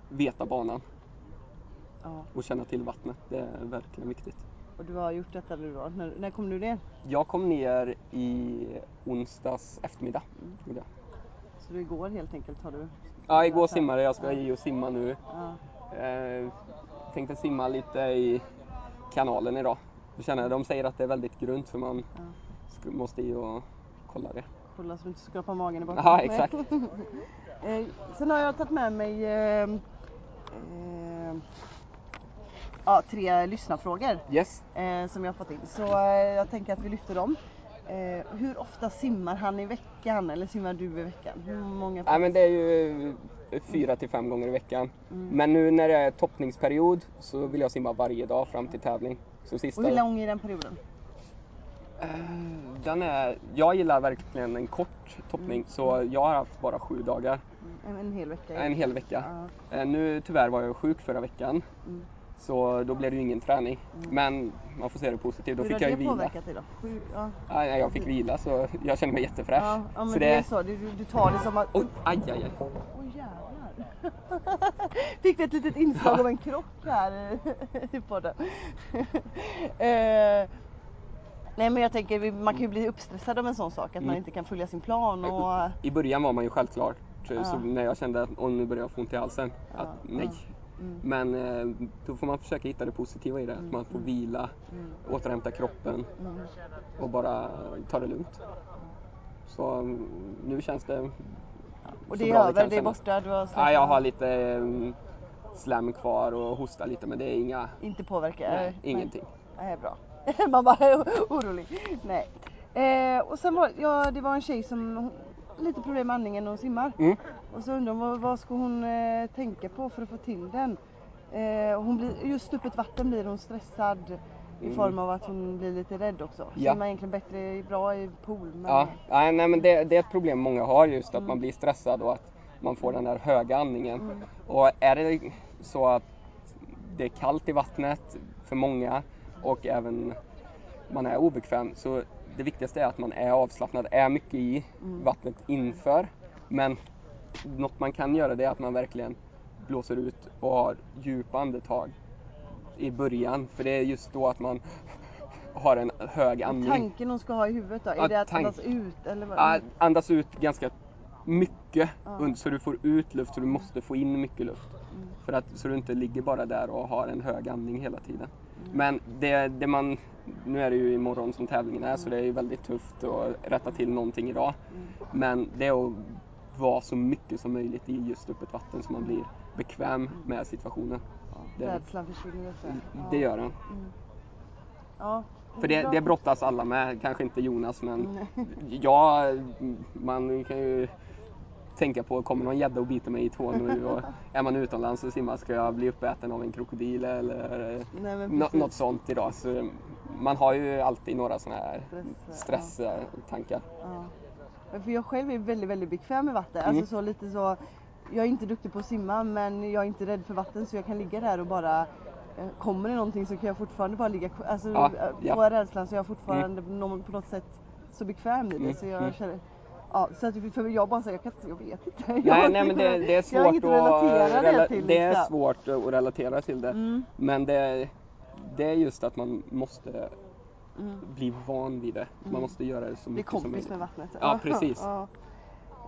veta banan ja. och känna till vattnet. Det är verkligen viktigt. Och du har gjort detta nu då? När, när kom du ner? Jag kom ner i onsdags eftermiddag. Mm. Så du igår helt enkelt har du? Ja, igår simmade jag. Ska i och simma nu. Ja. Eh, tänkte simma lite i kanalen idag. Jag känner, de säger att det är väldigt grunt så man Ja. måste i och kolla det. Kolla så du inte skrapar magen i botten. Ja, exakt. eh, sen har jag tagit med mig eh, eh, ja, tre lyssnarfrågor Yes. eh, som jag har fått in. Så eh, jag tänker att vi lyfter dem. Eh, hur ofta simmar han i veckan? Eller simmar du i veckan? Hur många Ja, men det är ju fyra till fem gånger i veckan. Mm. Men nu när det är toppningsperiod så vill jag simma varje dag fram till tävling. Så sista... Och hur lång är den perioden? Eh, Den är... Jag gillar verkligen en kort toppning så jag har haft bara sju dagar. En, en hel vecka? En hel vecka. Ja. Eh, Nu tyvärr var jag sjuk förra veckan. Mm. Så då blev det ju ingen träning. Men man får se det positivt. Då Hur fick har jag det vila. påverkat dig då? Sju, ja. Ja, jag fick vila så jag känner mig jättefräsch. Ja, ja men så det är så. Du, du- tar det som att... Oj, aj, aj, aj. Åh jävlar! Fick vi ett litet inslag av en krock här i podden. eh, nej men jag tänker man kan ju bli uppstressad av en sån sak att man Mm. inte kan följa sin plan och... I början var man ju självklart Ja. så när jag kände att nu börjar jag få ont i halsen. Ja, Att nej. Mm. Men eh, då får man försöka hitta det positiva i det. Att man får vila, Mm. återhämta kroppen Mm. och bara ta det lugnt. Så mm, nu känns det Och det är över, det är borta, du har Ja, jag har lite mm, slem kvar och hosta lite men det är inga, Inte påverkar? nej, ingenting. Nej, bra. Man bara är orolig. Nej. Eh, och sen var, ja, det var en tjej som lite problem med andningen när hon simmar. Mm. Och så undrar hon vad, ska hon eh, tänka på för att få till den? Eh, hon blir, just öppet vatten blir hon stressad i Mm. form av att hon blir lite rädd också. Ja. Simmar egentligen bättre bra i pool. Men, Ja, nej, nej men det, det är ett problem många har just att Mm. man blir stressad och att man får den där höga andningen. Mm. Och är det så att det är kallt i vattnet för många och även man är obekväm så det viktigaste är att man är avslappnad, är mycket i Mm. vattnet inför. Men något man kan göra det är att man verkligen blåser ut och har djupa andetag i början. För det är just då att man har en hög andning. tanken hon ska ha i huvudet då? Är Ja, det att andas ut? Eller vad? Andas ut ganska mycket Ja. så du får ut luft så du måste få in mycket luft. Mm. För att, så du inte ligger bara där och har en hög andning hela tiden. Mm. Men det, det man, nu är det ju imorgon som tävlingen är så det är ju väldigt tufft att rätta till någonting idag. Mm. Men det är att vara så mycket som möjligt i just öppet vatten så man blir bekväm med situationen. det- Rädslan försvinner lite. Ja. Det gör den. Mm. Ja. För det, det brottas alla med, kanske inte Jonas men Mm. ja, man kan ju tänka på, kommer någon gädda och biter mig i tån nu och är man utomlands och simmar, ska jag bli uppäten av en krokodil eller Nej, nå- något sånt idag. Så man har ju alltid några sådana här Stress, stresstankar. Ja. Men För jag själv är väldigt, väldigt bekväm med vatten. Mm. Alltså så lite så. Jag är inte duktig på att simma men jag är inte rädd för vatten så jag kan ligga där och bara eh, Kommer det någonting så kan jag fortfarande bara ligga. Alltså Ja, eh, ja. jag rädslan så är jag fortfarande nå- på något sätt så bekväm i det Mm, så jag mm. känner Ja, så att för jag bara säger, jag, kan, jag vet inte. Nej, jag, nej men det, det är svårt att relatera det rela- till. det är liksom. svårt att relatera till det. Mm, Men det, det är just att man måste mm. bli van vid det. Man Mm. måste göra det så mycket som kompis möjligt. med vattnet. Ja, precis. Ja.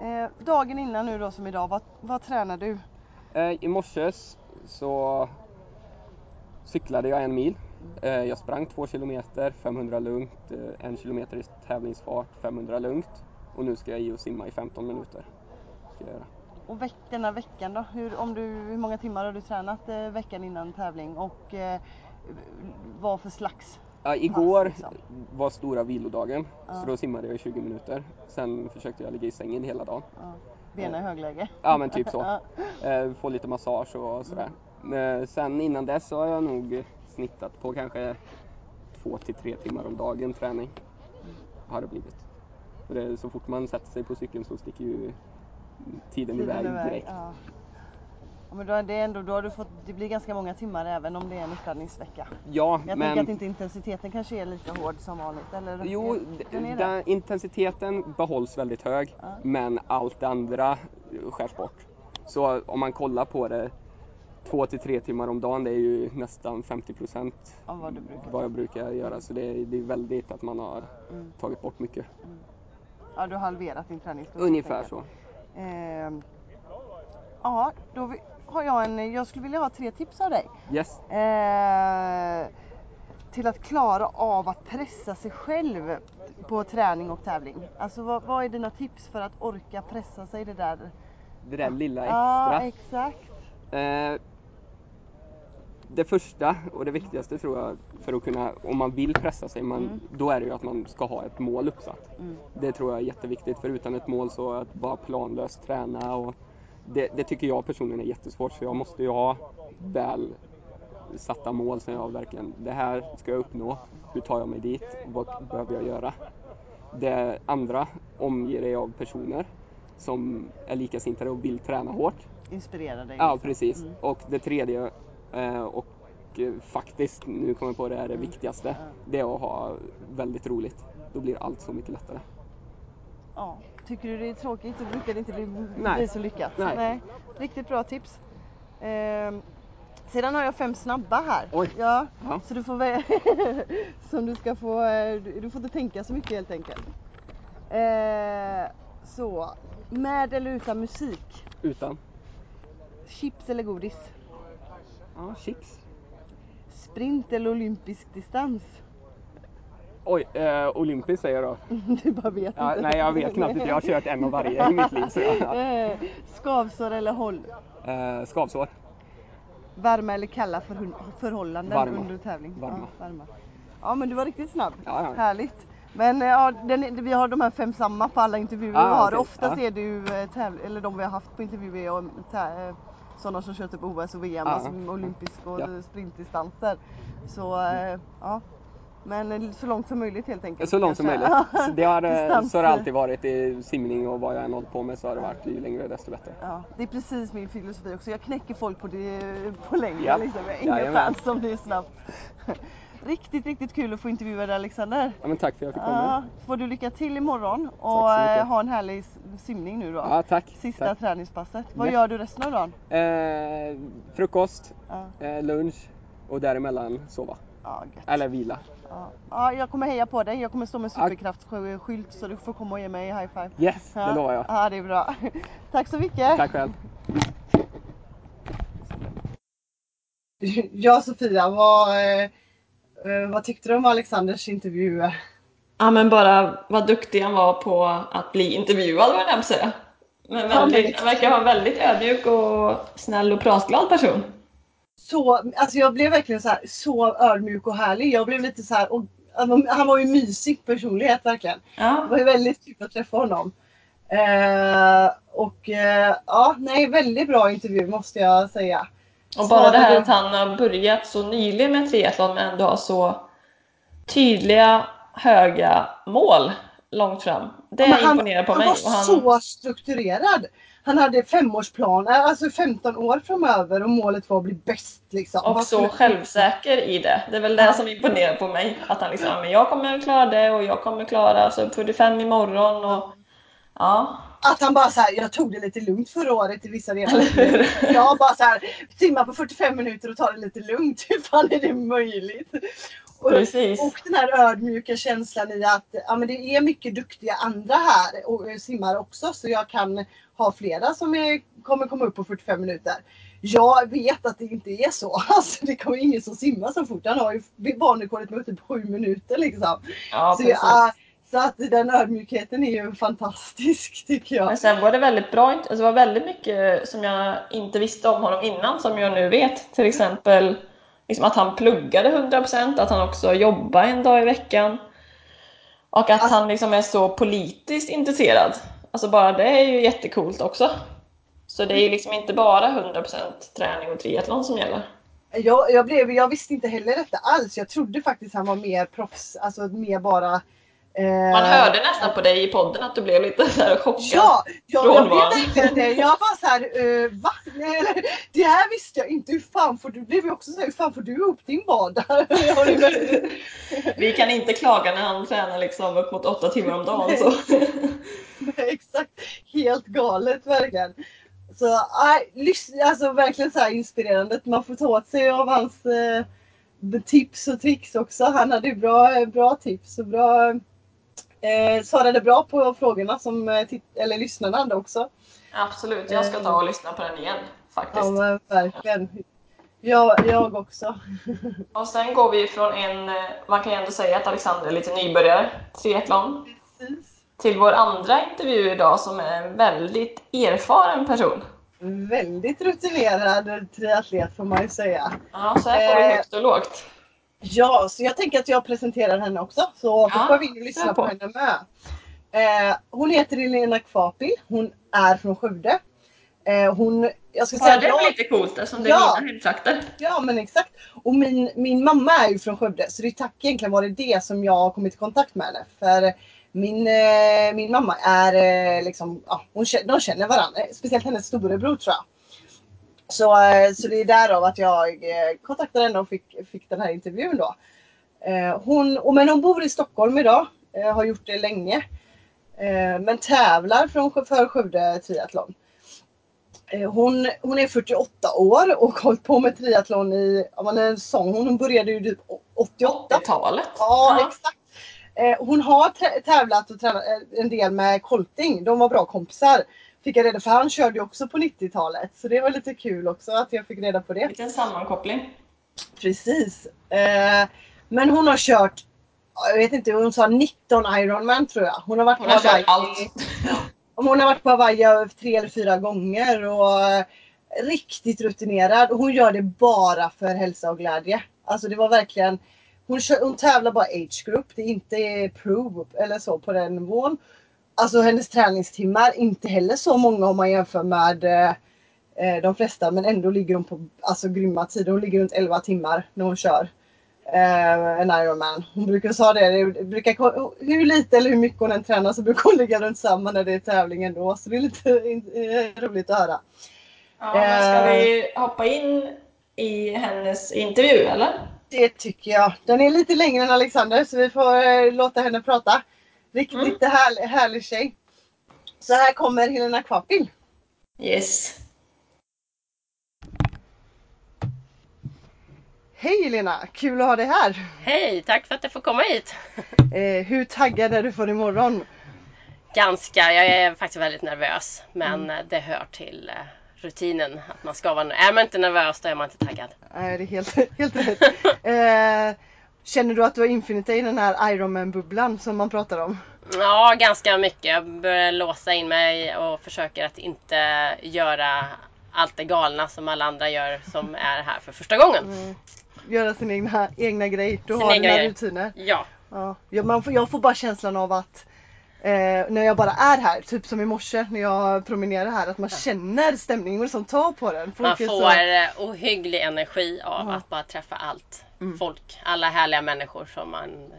Eh, dagen innan nu då som idag, vad, vad tränar du? Eh, I morse så cyklade jag en mil. Eh, jag sprang två kilometer, 500 lugnt, eh, en kilometer i tävlingsfart, 500 lugnt. Och nu ska jag i och simma i 15 minuter. Ska jag göra. Och veck, denna veckan då? Hur, om du, hur många timmar har du tränat eh, veckan innan tävling? Och eh, vad för slags? Ja, igår Pass, liksom. var stora vilodagen, Ja. så då simmade jag i 20 minuter. Sen försökte jag ligga i sängen hela dagen. Ja, benen i högläge? Ja men typ så. Ja. Eh, få lite massage och sådär. Eh, sen innan dess så har jag nog snittat på kanske två till tre timmar om dagen träning. Har det blivit. För det, så fort man sätter sig på cykeln så sticker ju tiden, iväg direkt. Ja. Ja, men då, är det ändå, då har du fått, det blir ganska många timmar även om det är en uppladdningsvecka. Ja, Jag men tänker att inte intensiteten kanske är lika hård som vanligt. Eller? jo, den den, intensiteten behålls väldigt hög. Ja. Men allt det andra skärs bort. Så om man kollar på det två till tre timmar om dagen det är ju nästan 50 procent vad du brukar. vad jag brukar göra. Så det är, det är väldigt att man har Mm. tagit bort mycket. Ja, du har halverat din träningstid. Ungefär så. Ehm, ja, då har jag en, jag skulle vilja ha tre tips av dig. Yes. Eh, till att klara av att pressa sig själv på träning och tävling. Alltså vad, vad är dina tips för att orka pressa sig det där? Det där lilla Ja, extra. exakt. Eh, det första och det viktigaste tror jag för att kunna, om man vill pressa sig, man, Mm. då är det ju att man ska ha ett mål uppsatt. Mm. Det tror jag är jätteviktigt för utan ett mål så att bara planlöst träna och det, det tycker jag personligen är jättesvårt så jag måste ju ha väl satta mål som jag verkligen, det här ska jag uppnå, hur tar jag mig dit, vad behöver jag göra? Det andra omger dig av personer som är likasinnade och vill träna hårt. Inspirera dig. Ja, precis. Mm. Och det tredje och eh, faktiskt, nu kommer jag på det, är det viktigaste. Det är att ha väldigt roligt. Då blir allt så mycket lättare. Ja. Tycker du det är tråkigt så brukar det inte bli, Nej. bli så lyckat. Nej. Riktigt bra tips. Ehm, sedan har jag fem snabba här. Oj. Ja, Ja. Så du får vä- som du ska få, eh, du får inte tänka så mycket helt enkelt. Eh, så, med eller utan musik? Utan? Chips eller godis? Ja, chips. Sprint eller olympisk distans? Oj, eh, olympiskt säger jag då. Du bara vet Ja, inte. nej, jag vet knappt inte. Jag har kört en av varje i mitt liv. Så jag, Eh, Skavsår eller håll? eh, skavsår. Varma eller kalla förhun- förhållanden Varma. under tävling? Varma. Ja, varma. Ja men du var riktigt snabb. Ja, ja. Härligt. Men eh, ja, den, vi har de här fem samma på alla intervjuer Ah, vi har. okej. Oftast Ja. är det ju eh, eller de vi har haft på intervjuer sådana som kört upp OS och VM, Ja. alltså olympisk och Ja. sprintdistanser. Så eh, ja. Men eh, så långt som möjligt helt enkelt. Så långt som möjligt. Så det har, eh, så har det alltid varit i simning och vad jag än hållit på med så har det varit ju längre desto bättre. Ja, det är precis min filosofi också. Jag knäcker folk på, det, på längden Ja. liksom. Jag har inga Jajamän. chans om det är snabbt. Riktigt, riktigt kul att få intervjua dig Alexander. Ja, men tack för att jag fick komma. Ja, får du lycka till imorgon och eh, ha en härlig simning nu då. Ja, tack. Sista tack. träningspasset. Vad Ja. gör du resten av dagen? Eh, frukost, Ja, eh, lunch och däremellan sova. ja. Eller vila. Ja. ja, jag kommer heja på dig. Jag kommer stå med superkraftskylt så du får komma och ge mig high five. Yes, Ja. det lovar jag. Ja, det är bra. Tack så mycket. Tack själv. Ja, Sofia, vad, eh, vad tyckte du om Alexanders intervju? Ja men bara vad duktig han var på att bli intervjuad var jag säga. Men väldigt, han verkar vara en väldigt ödmjuk och snäll och pratglad person. Så, alltså jag blev verkligen så, här, så ödmjuk och härlig. Jag blev lite så här, och, han- han var ju mysig personlighet verkligen. Det Ja, var ju väldigt kul att träffa honom. Eh, och eh, ja, nej, väldigt bra intervju måste jag säga. Och bara det här att han har börjat så nyligen med triathlon men ändå har så tydliga, höga mål långt fram. Det han, imponerar på han mig. var han, så strukturerad. Han hade femårsplaner, alltså 15 år framöver och målet var att bli bäst. Liksom. och så självsäker i det. Det är väl det som imponerar på mig. Att han liksom, "Ja, men jag kommer klara det och jag kommer klara alltså 45 imorgon och ja. Att han bara så här, jag tog det lite lugnt förra året i vissa delar. Jag bara så här, simma på 45 minuter och ta det lite lugnt. Hur fan är det möjligt? Och, och den här ödmjuka känslan i att ja, men det är mycket duktiga andra här och simmar också så jag kan ha flera som är, kommer komma upp på 45 minuter. Jag vet att det inte är så. Alltså, det kommer ingen som simmar så fort. Han har ju banrekordet med typ 7 minuter liksom. Ja, så, precis. Så att den ödmjukheten är ju fantastisk tycker jag. Men sen var det väldigt bra, alltså det var väldigt mycket som jag inte visste om honom innan som jag nu vet. Till exempel liksom att han pluggade 100%, att han också jobbar en dag i veckan. Och att Alltså- han liksom är så politiskt intresserad. Alltså bara det är ju jättecoolt också. Så det är ju liksom inte bara 100% träning och triathlon som gäller. Jag, jag, blev, jag visste inte heller detta alls. Jag trodde faktiskt han var mer proffs, alltså mer bara... eh, Man hörde nästan på dig i podden att du blev lite så här chockad. Ja, jag, jag blev verkligen det. Jag var så här, uh, va? Nej, det här visste jag inte. Hur fan får du, blev jag också så här, hur fan får du ihop din vardag? Vi kan inte klaga när han tränar liksom upp mot åtta timmar om dagen. Så. Exakt, helt galet verkligen. Så nej, alltså verkligen så här inspirerande. Man får ta åt sig av hans eh, tips och tricks också. Han hade bra, bra tips och bra eh, svarade bra på frågorna som eh, eller lyssnarna hade också. Absolut, jag ska ta och lyssna på den igen faktiskt. Ja men verkligen. Jag, jag också. Och sen går vi från en, eh, man kan ju ändå säga att Alexander är lite nybörjare, triathlon, Precis. till vår andra intervju idag som är en väldigt erfaren person. väldigt rutinerad triatlet får man ju säga. Ja, så här får vi Eh, högt och lågt. Ja, så jag tänker att jag presenterar henne också. Så Ja, hoppar vi in och kör lyssnar på. på henne med. Eh, hon heter Elena Kvapil. Hon är från Skövde. Eh, hon, jag ska Ja, säga det är jag- lite coolt eftersom det Ja. är mina hemtrakter. Ja men exakt. Och min, min mamma är ju från Skövde så det är tack egentligen var det det som jag har kommit i kontakt med henne. För min, eh, min mamma är eh, liksom, ja, hon, de känner varandra. Speciellt hennes storebror tror jag. Så, eh, så det är därav att jag eh, kontaktade henne och fick, fick den här intervjun då. Eh, hon, och, men hon bor i Stockholm idag. Har gjort det länge. Men tävlar från, för Skövde Triathlon. Hon, hon är 48 år och har hållit på med triathlon i, ja man är sång, hon började ju typ 88. 80-talet. Ja, exakt. Eh, hon har tä- tävlat och tränat en del med Colting. De var bra kompisar. Fick jag reda för han körde ju också på 90-talet. Så det var lite kul också att jag fick reda på det. Liten sammankoppling. Precis. Eh, men hon har kört, ja, jag vet inte, hon sa 19 Ironman tror jag. Hon har varit Hon på har Hawaii. allt. Hon har varit på Hawaii tre eller fyra gånger och eh, riktigt rutinerad. Och hon gör det bara för hälsa och glädje. Alltså det var verkligen hon, kör, hon tävlar bara age group. Det är inte pro eller så på den nivån. Alltså hennes träningstimmar inte heller så många om man jämför med eh, eh, de flesta. Men ändå ligger hon på alltså, grymma tider. Hon ligger runt 11 timmar när hon kör eh, en Ironman. Hon brukar säga det, det brukar, hur lite eller hur mycket hon än tränar så brukar hon ligga runt samma när det är tävling ändå. Så det är lite eh, roligt att höra. Ja, men ska Eh. vi hoppa in i hennes intervju eller? Det tycker jag. Den är lite längre än Alexander så vi får låta henne prata. Riktigt Mm. härlig, härlig tjej. Så här kommer Helena Kvapil. Yes. Hej Helena! Kul att ha dig här. Hej, tack för att jag får komma hit. Eh, hur taggad är du för imorgon? Ganska, jag är faktiskt väldigt nervös. Men Mm. det hör till eh, rutinen att man ska vara Är man inte nervös då är man inte taggad. Nej, det är helt, helt rätt. Eh, känner du att du har infinit dig i den här Ironman-bubblan som man pratar om? Ja, ganska mycket. Jag börjar låsa in mig och försöker att inte göra allt det galna som alla andra gör som är här för första gången. Mm. Göra sin egna, egna grej. Du Sin har egna dina rutiner. Ja, Ja. Ja, man får, jag får bara känslan av att eh, när jag bara är här, typ som i morse när jag promenerar här, att man känner stämningen och som tar på den. man Folk är får eh, ohygglig energi av Ja. att bara träffa allt. Mm. Folk, alla härliga människor som man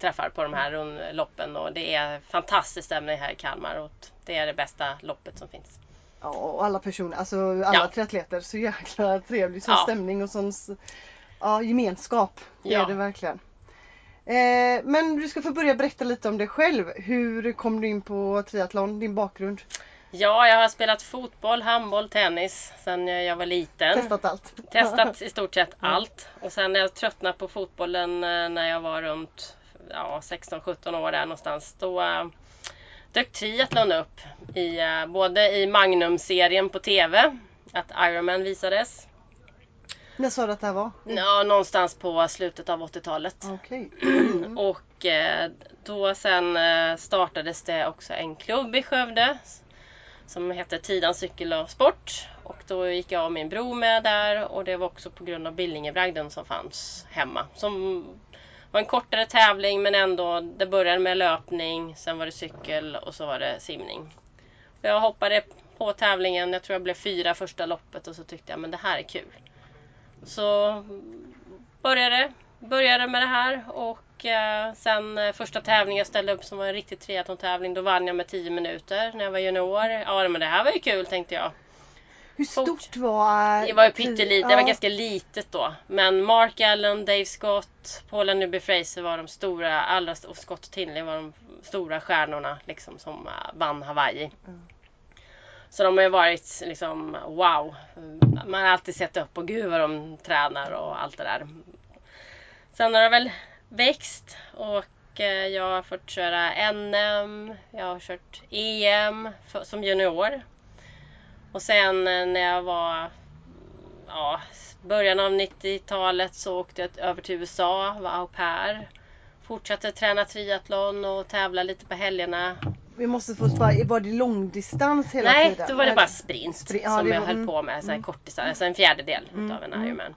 träffar på de här rundloppen och det är fantastisk stämning här i Kalmar och det är det bästa loppet som finns. Ja, och alla personer, alltså alla Ja. triatleter, så jäkla trevlig sån Ja. stämning och sån ja, gemenskap. Det Ja. är det verkligen. Eh, men du ska få börja berätta lite om dig själv. Hur kom du in på triathlon, din bakgrund? Ja, jag har spelat fotboll, handboll, tennis sedan jag var liten. Testat allt? Testat i stort sett allt. Och sen när jag tröttnade på fotbollen eh, när jag var runt ja, 16-17 år där någonstans. Då äh, dök triathlon upp. I, eh, både i Magnum-serien på TV, att Ironman visades. När sa du att det här var? Ja, någonstans på slutet av 80-talet. Okej. Och eh, då sen eh, startades det också en klubb i Skövde som hette Tidans cykel och sport. Och då gick jag och min bror med där och det var också på grund av Billingebragden som fanns hemma. Som var en kortare tävling men ändå, det började med löpning, sen var det cykel och så var det simning. Jag hoppade på tävlingen, jag tror jag blev fyra första loppet och så tyckte jag men det här är kul. Så började, började med det här och eh, sen eh, första tävlingen jag ställde upp som var en riktig triathlon-tävling då vann jag med 10 minuter när jag var junior. Ja men det här var ju kul tänkte jag. Hur stort var... Det var ju pyttelitet, det var Ja. ganska litet då. Men Mark Allen, Dave Scott, Paula Newby Fraser var de stora, allra, och Scott Tinley var de stora stjärnorna liksom som eh, vann Hawaii. Mm. Så de har ju varit liksom wow. Man har alltid sett upp och gud vad de tränar och allt det där. Sen har det väl växt och eh, jag har fått köra NM, jag har kört EM för, som junior. Och sen eh, när jag var ja, början av 90-talet så åkte jag över till USA, var au pair. Fortsatte träna triathlon och tävla lite på helgerna. Vi måste få svara, var det långdistans hela Nej, tiden? då var det bara sprint Spri- ja, som det jag var- höll mm, på med. Så här mm. kortisar, alltså en fjärdedel Mm, utav en mm. Ironman.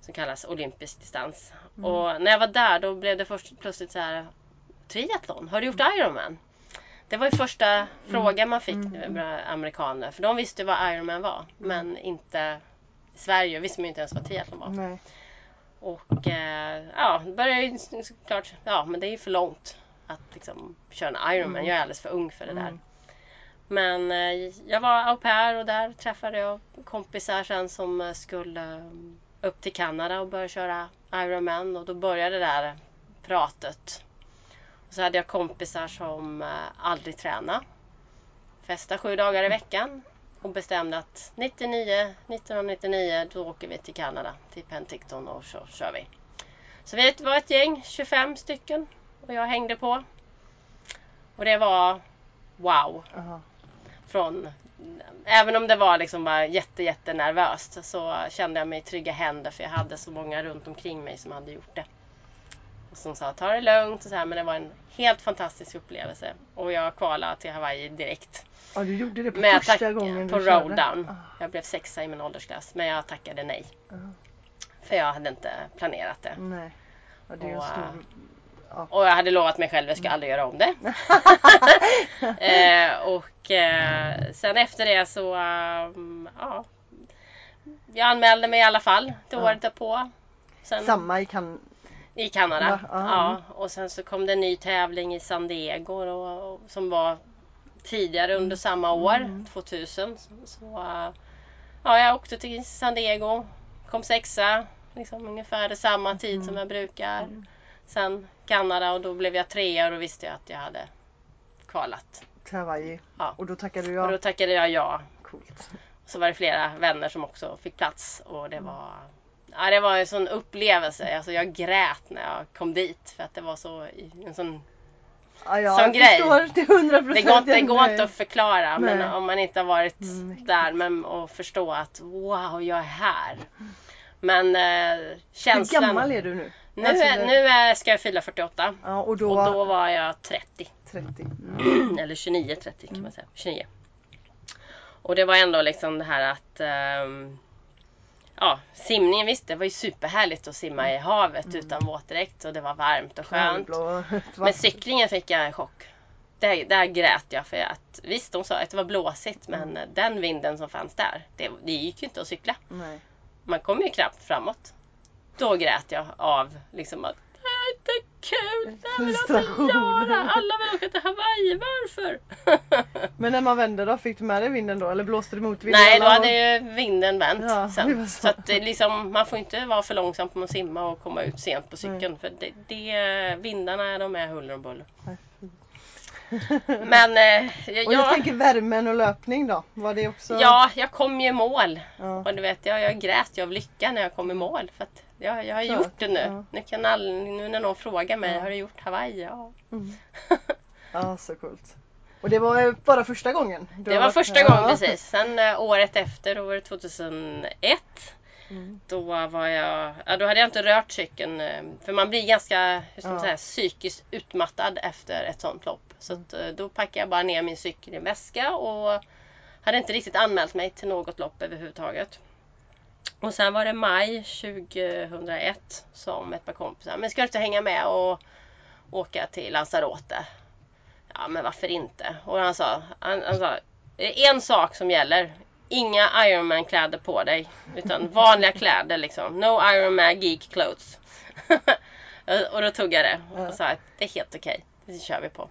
Som kallas olympisk distans. Och när jag var där då blev det först plötsligt så här Triathlon, har du gjort Ironman? Det var ju första frågan man fick Mm. mm. amerikaner. För de visste vad Ironman var. Men inte i Sverige visste man ju inte ens vad triathlon var. Nej. Och eh, ja, började ju såklart, ja men det är ju för långt att liksom köra en Ironman. Mm. Jag är alldeles för ung för det där. Mm. Men eh, jag var au pair och där träffade jag kompisar sen som skulle upp till Kanada och börja köra Ironman och då började det där pratet. Och så hade jag kompisar som eh, aldrig tränade. Festa sju dagar i veckan och bestämde att 99, 1999 då åker vi till Kanada, till Penticton och så kör vi. Så vi var ett gäng, 25 stycken och jag hängde på. Och det var wow Aha. från Även om det var liksom bara jätte, jätte nervöst så kände jag mig i trygga händer för jag hade så många runt omkring mig som hade gjort det. Och som sa ta det lugnt och så här men det var en helt fantastisk upplevelse. Och jag kvalade till Hawaii direkt. Ja, du gjorde det på Men jag första gången på du körde. Ah, Jag blev sexa i min åldersklass men jag tackade nej. ah, För jag hade inte planerat det. nej. Ja, det är ju en Och, stor... Och jag hade lovat mig själv att jag ska aldrig göra om det. eh, och eh, sen efter det så, um, ja. Jag anmälde mig i alla fall till Ja. året därpå. Sen, Samma i kan... I Kanada. Ja. Ja, och sen så kom det en ny tävling i San Diego och, och, som var tidigare under samma år, Mm. 2000. Så, uh, ja, jag åkte till San Diego, kom sexa, liksom ungefär samma tid Mm. som jag brukar. Sen Kanada och då blev jag trea och då visste jag att jag hade kvalat. Hawaii. Ja. Och då tackade du Och ja. då tackade jag ja. Coolt. Så var det flera vänner som också fick plats och det var Ja, det var en sån upplevelse. Alltså jag grät när jag kom dit för att det var så en sån Ja, jag Sån grej. Det procent. går, det går inte att förklara men om man inte har varit Mm, där men och förstå att wow, jag är här. Men eh, Hur känslan... gammal är du nu? Nu, Alltså, det- nu ska jag fylla 48 Ja, och då... och då var jag 30. 30. Eller 29, 30 kan man säga. 29. Och det var ändå liksom det här att ehm, Ja, simningen visst, det var ju superhärligt att simma i havet utan våtdräkt och det var varmt och skönt. Men cyklingen fick jag en chock. Där, där grät jag för att visst de sa att det var blåsigt men den vinden som fanns där, det, det gick ju inte att cykla. Nej. Man kom ju knappt framåt. Då grät jag av liksom att det här är inte kul, det här vill jag inte göra. Alla vill åka till Hawaii, varför? Men när man vände då, fick du med dig vinden då? Eller blåste det mot vinden? Nej, då hade ju vinden vänt Ja, sen. så. Så att är liksom, man får inte vara för långsam på att simma och komma ut sent på cykeln. För det, det, vindarna de är huller och buller. Nej. Men eh, Och jag ja, tänker värmen och löpning då? Var det också? ja, jag kom ju i mål. Ja. Och du vet, jag, jag grät ju av lycka när jag kom i mål. För att jag, jag har Klart, gjort det nu. ja. Nu, kan all, nu när någon frågar mig, Ja. har du gjort Hawaii? Ja. Mm. Ja, så coolt. Och det var bara första gången? Det var första ja. gången precis. Sen eh, året efter, då var det 2001. Mm. Då var jag, ja, då hade jag inte rört cykeln. eh, För man blir ganska hur ska man Ja. säga, psykiskt utmattad efter ett sånt lopp. Så att, eh, då packade jag bara ner min cykel i en väska och hade inte riktigt anmält mig till något lopp överhuvudtaget. Och sen var det maj 2001 som ett par kompisar, men ska du inte hänga med och åka till Lanzarote? Ja men varför inte? Och han sa, han, han sa det är en sak som gäller. Inga Ironman kläder på dig. Utan vanliga kläder liksom. No Ironman geek clothes. och då tog jag det och sa att det är helt okej. Det kör vi på.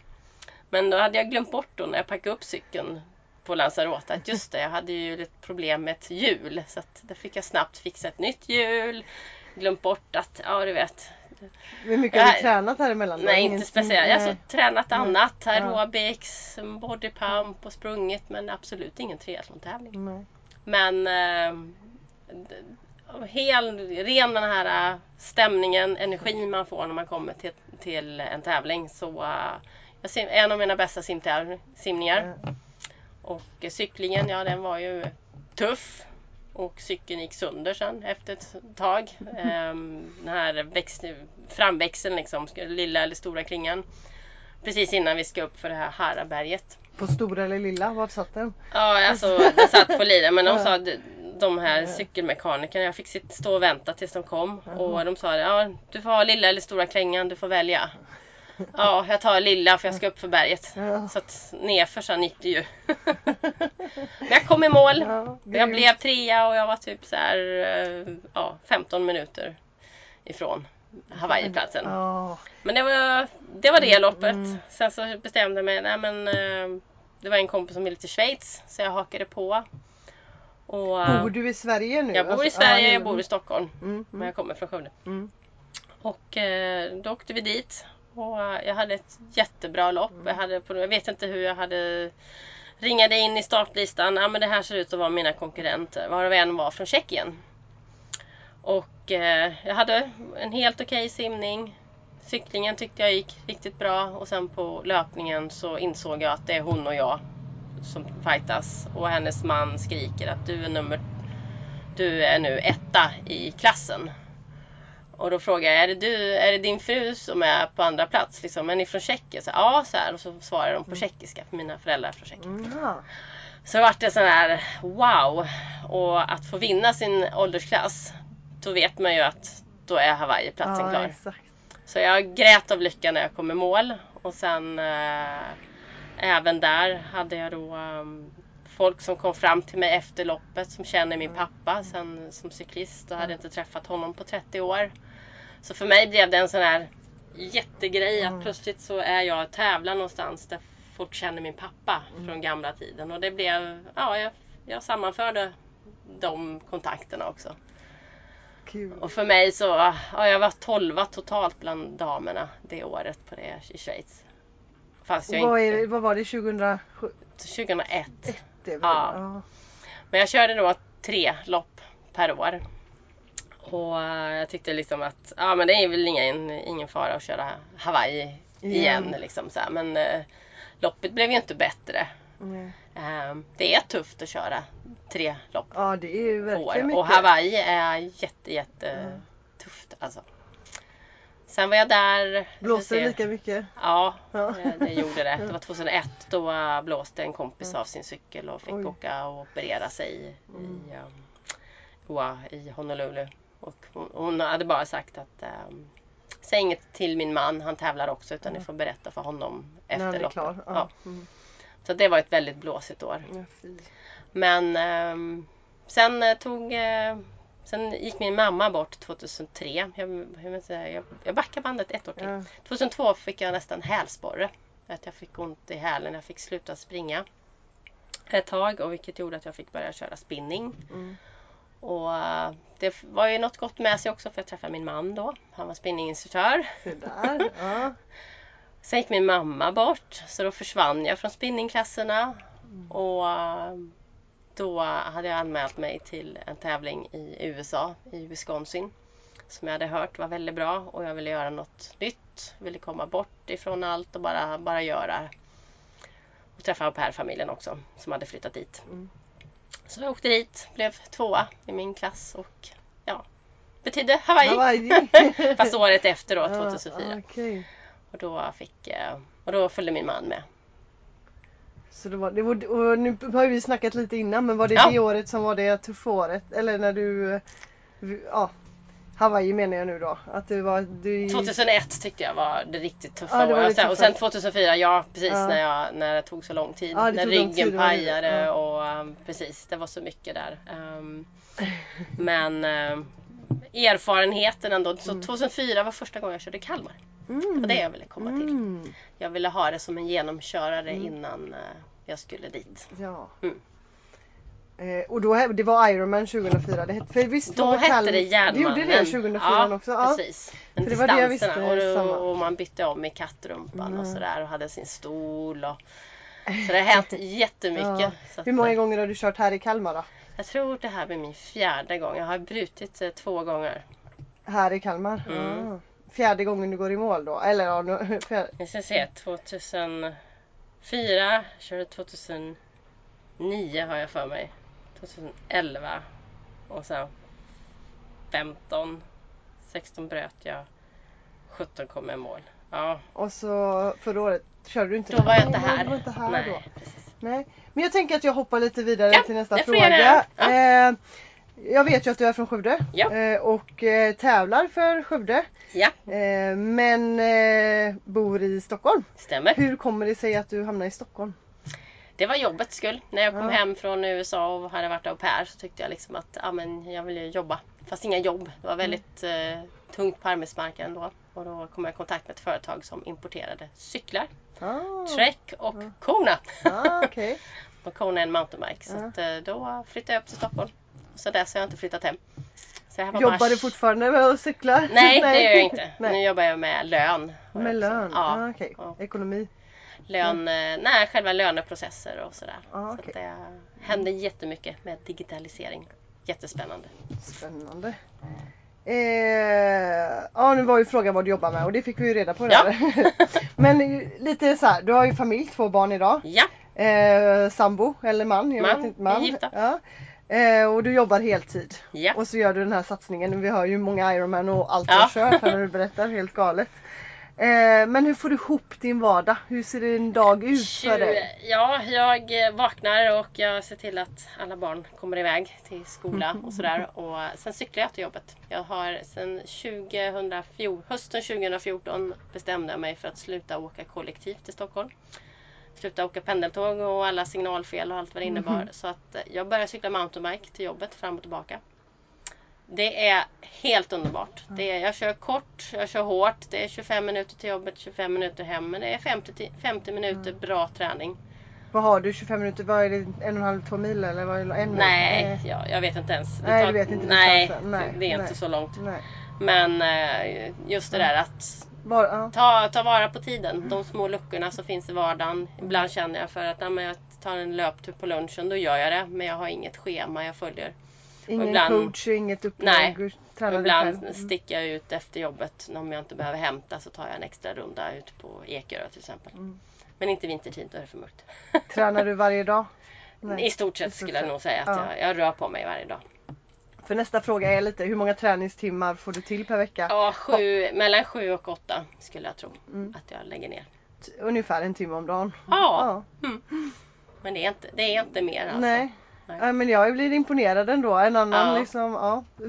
Men då hade jag glömt bort då när jag packade upp cykeln på Lanzarote att just det, jag hade ju ett problem med ett hjul. Så att då fick jag snabbt fixa ett nytt hjul. Glömt bort att, ja du vet, Hur mycket har du Jag- tränat här emellan? Nej, Ingen- inte speciellt. Jag har nej. alltså, tränat annat. Ja. Aerobics, bodypump och sprungit men absolut ingen triathlon-tävling. Nej. Men eh, hel, ren den här eh, stämningen, energin man får när man kommer till, till en tävling. Så jag sim, en av mina bästa simtäv- simningar. Ja. Och cyklingen, ja den var ju tuff. Och cykeln gick sönder sen efter ett tag. Ehm, den här växt, framväxeln liksom, lilla eller stora klingan. precis innan vi ska upp för det här Haraberget. På stora eller lilla? Vart satt den? Ja, alltså den satt på liren men de sa att de här cykelmekanikerna, jag fick sitta- stå och vänta tills de kom och de sa ja, du får ha lilla eller stora klängan, du får välja. Ja, jag tar lilla för jag ska upp för berget. Ja. Så att nerför sen gick det ju. Men jag kom i mål. Ja, Jag blev trea och jag var typ så här, eh, ja, 15 minuter ifrån Hawaii-platsen. Ja. Men det var det, var det loppet. Mm. Sen så bestämde jag mig, nej men eh, det var en kompis som ville till Schweiz så jag hakade på. Och, eh, Bor du i Sverige nu? jag bor i Alltså, Sverige, ja, jag bor i Stockholm. Mm, Men mm, jag kommer från Skövde. mm. Och då åkte vi dit. Och eh, jag hade ett jättebra lopp. Mm. Jag, hade, jag vet inte hur jag hade ringade in i startlistan. Ja men det här ser ut att vara mina konkurrenter. Varav en var från Tjeckien. Och eh, jag hade en helt okej simning. Cyklingen tyckte jag gick riktigt bra. Och sen på löpningen så insåg jag att det är hon och jag som fightas. Och hennes man skriker att du är nummer du är nu etta i klassen. Och då frågar jag, är det, du, är det din fru som är på andra plats? Liksom, är ni från Tjeckien? Så, ja, så här. Och så svarar de på tjeckiska, för mina föräldrar är från Tjeckien. Mm. Så det vart det sån här wow! Och att få vinna sin åldersklass, då vet man ju att då är Hawaii-platsen ja, klar. exakt. Så jag grät av lycka när jag kom i mål. Och sen eh, även där hade jag då um, folk som kom fram till mig efter loppet som känner min pappa sen som cyklist och hade inte träffat honom på 30 år. Så för mig blev det en sån här jättegrej att plötsligt så är jag tävlar någonstans där folk känner min pappa från gamla tiden. Och det blev, ja jag, jag sammanförde de kontakterna också. Kul. Och för mig så, ja, jag var 12 totalt bland damerna det året på det i Schweiz. Fast jag vad, inte... det, vad var det 2001? 2001. Det var Ja. det. Ja. Men jag körde då tre lopp per år. Och eh, jag tyckte liksom att, ja men det är väl ingen, ingen fara att köra Hawaii igen. Igen. Liksom så här. Men eh, loppet blev ju inte bättre. Mm. Eh, det är tufft att köra tre lopp ja, det är ju verkligen mycket. Och Hawaii är jätte, jätte tufft alltså. Sen var jag där. Blåser det lika mycket? Ja, Ja. det, det gjorde det. Det var 2001. Då blåste en kompis av sin cykel och fick Oj. åka och operera sig i, um, i Honolulu. Och hon, hon hade bara sagt att um, Säg inget till min man, han tävlar också utan ni får berätta för honom efter loppet. klar? Ja. Mm. Så det var ett väldigt blåsigt år. Fy. Men ehm, sen eh, tog eh, Sen gick min mamma bort 2003. Jag, jag, jag, backar bandet ett år till. Ja. 2002 fick jag nästan hälsporre. Att jag fick ont i hälen. Jag fick sluta springa ett tag och vilket gjorde att jag fick börja köra spinning. Mm. Och eh, det var ju något gott med sig också för jag träffade min man då. Han var spinninginstruktör. Där. Ja. Sen gick min mamma bort så då försvann jag från spinningklasserna. Och eh, då hade jag anmält mig till en tävling i USA, i Wisconsin. Som jag hade hört var väldigt bra och jag ville göra något nytt. Ville komma bort ifrån allt och bara, bara göra. Och träffa au pair-familjen också som hade flyttat dit. Mm. Så jag åkte dit, blev tvåa i min klass och ja, betydde Hawaii. Hawaii. Fast året efter då, Ja, 2004. okej. Och då fick eh, och då följde min man med. Så det var, det var, och nu har vi snackat lite innan men var det Ja. det året som var det tuffa året? Eller när du, ja Hawaii menar jag nu då. Att du var, du 2001 tyckte jag var det riktigt tuffa Ja, det året. det Och sen- Och tuffa. sen 2004, ja precis Ja. när, jag, när det tog så lång tid. Ja, det när ryggen tid, det det. pajade Ja. och um, precis, det var så mycket där. Um, men um, erfarenheten ändå. Så 2004 var första gången jag körde Kalmar. Det var det jag ville komma till. Mm. Jag ville ha det som en genomkörare innan eh, jag skulle dit. Ja. Mm. Eh, och då, det var Ironman 2004. Det hette, för visst Då hette det Det Järnmannen. gjorde det 2004 ja, också? Ja. precis. Men För det var det jag visste, och, då, och man bytte om i kattrumpan och Mm. sådär och hade sin stol. Och, så det har hänt jättemycket. Ja. Att, Hur många gånger har du kört här i Kalmar då? Jag tror det här blir min fjärde gång. Jag har brutit eh, två gånger. Här i Kalmar? Mm. Ja. Fjärde gången du går i mål då? Eller ja, nu, fjär... Vi ska se, 2004, körde 2009 har jag för mig. 2011 och sen 15, 16 bröt jag, 17 kom jag i mål. Ja, Och så förra året körde du inte då var jag inte här. Var inte här Nej, då. precis. Nej. Men jag tänker att jag hoppar lite vidare Ja, till nästa fråga. Ja. Eh, jag vet ju att du är från Skövde Ja. eh, och eh, tävlar för Skövde. Ja, men bor i Stockholm. stämmer. Hur kommer det sig att du hamnar i Stockholm? Det var jobbets skull. När jag kom Ja. hem från USA och hade varit au pair så tyckte jag liksom att ja, men jag ville jobba. Fast inga jobb. Det var väldigt eh, tungt på arbetsmarknaden då. Och då kom jag i kontakt med ett företag som importerade cyklar. Ah, Trek och Kona. ah, okej. och Kona är en mountainbike. Så Ja. att, eh, då flyttade jag upp till Stockholm. Och så dess har jag inte flyttat hem. Jobbar mars. du fortfarande med att cykla? Nej, det gör jag inte. Nu Nej. jobbar jag med lön. Med lön? Ja. Ah. Ja. Ekonomi? Lön, eh, nej, själva löneprocesser och sådär. Ah, Så okej. att det händer jättemycket med digitalisering. Jättespännande. Spännande. Eh, ja nu var ju frågan vad du jobbar med och det fick vi ju reda på Ja. där. Men lite så här, du har ju familj, två barn idag. Ja, Eh, sambo eller man, jag Man, vet inte. är gifta. Ja. Eh, och du jobbar heltid. ja. Och så gör du den här satsningen. Vi hör ju många Ironman och allt du Ja. har kört här när du berättar, helt galet. Eh, men hur får du ihop din vardag? Hur ser en dag ut för dig? Ja, jag eh, vaknar och jag ser till att alla barn kommer iväg till skola och sådär. Och sen cyklar jag till jobbet. Jag har sen 2014, hösten 2014 bestämde jag mig för att sluta åka kollektivt till Stockholm. Sluta åka pendeltåg och alla signalfel och allt vad det innebar. Så att jag började cykla mountainbike till jobbet fram och tillbaka. Det är helt underbart. Det är, jag kör kort, jag kör hårt. Det är 25 minuter till jobbet, 25 minuter hem. Men det är 50, ti- 50 minuter bra träning. Vad har du? 25 minuter? Vad är det? En och en halv, två mil eller? Vad är det? En mil? Nej, Eh, ja, jag vet inte ens. Det Nej, du vet inte nej. Nej, det är nej. inte så långt. Nej. Men eh, just det där att Var, ja. ta, ta vara på tiden. De små luckorna som finns i vardagen. Ibland känner jag för att när jag tar en löptur på lunchen, då gör jag det. Men jag har inget schema jag följer. Ingen ibland- coach, inget upplägg. Nej. Ibland själv. sticker jag ut efter jobbet. Om jag inte behöver hämta så tar jag en extra runda ut på Ekerö till exempel. Mm. Men inte vintertid, då är det för mörkt. Tränar du varje dag? Nej. I stort sett I stort skulle jag nog säga att Ja. jag, jag rör på mig varje dag. För nästa fråga är lite, hur många träningstimmar får du till per vecka? Ja, sju, mellan sju och åtta skulle jag tro Mm. att jag lägger ner. Ungefär en timme om dagen. Ja, men det är inte, det är inte mer alltså. Nej. Nej. Men jag blir imponerad ändå. En annan Ja. liksom, ja.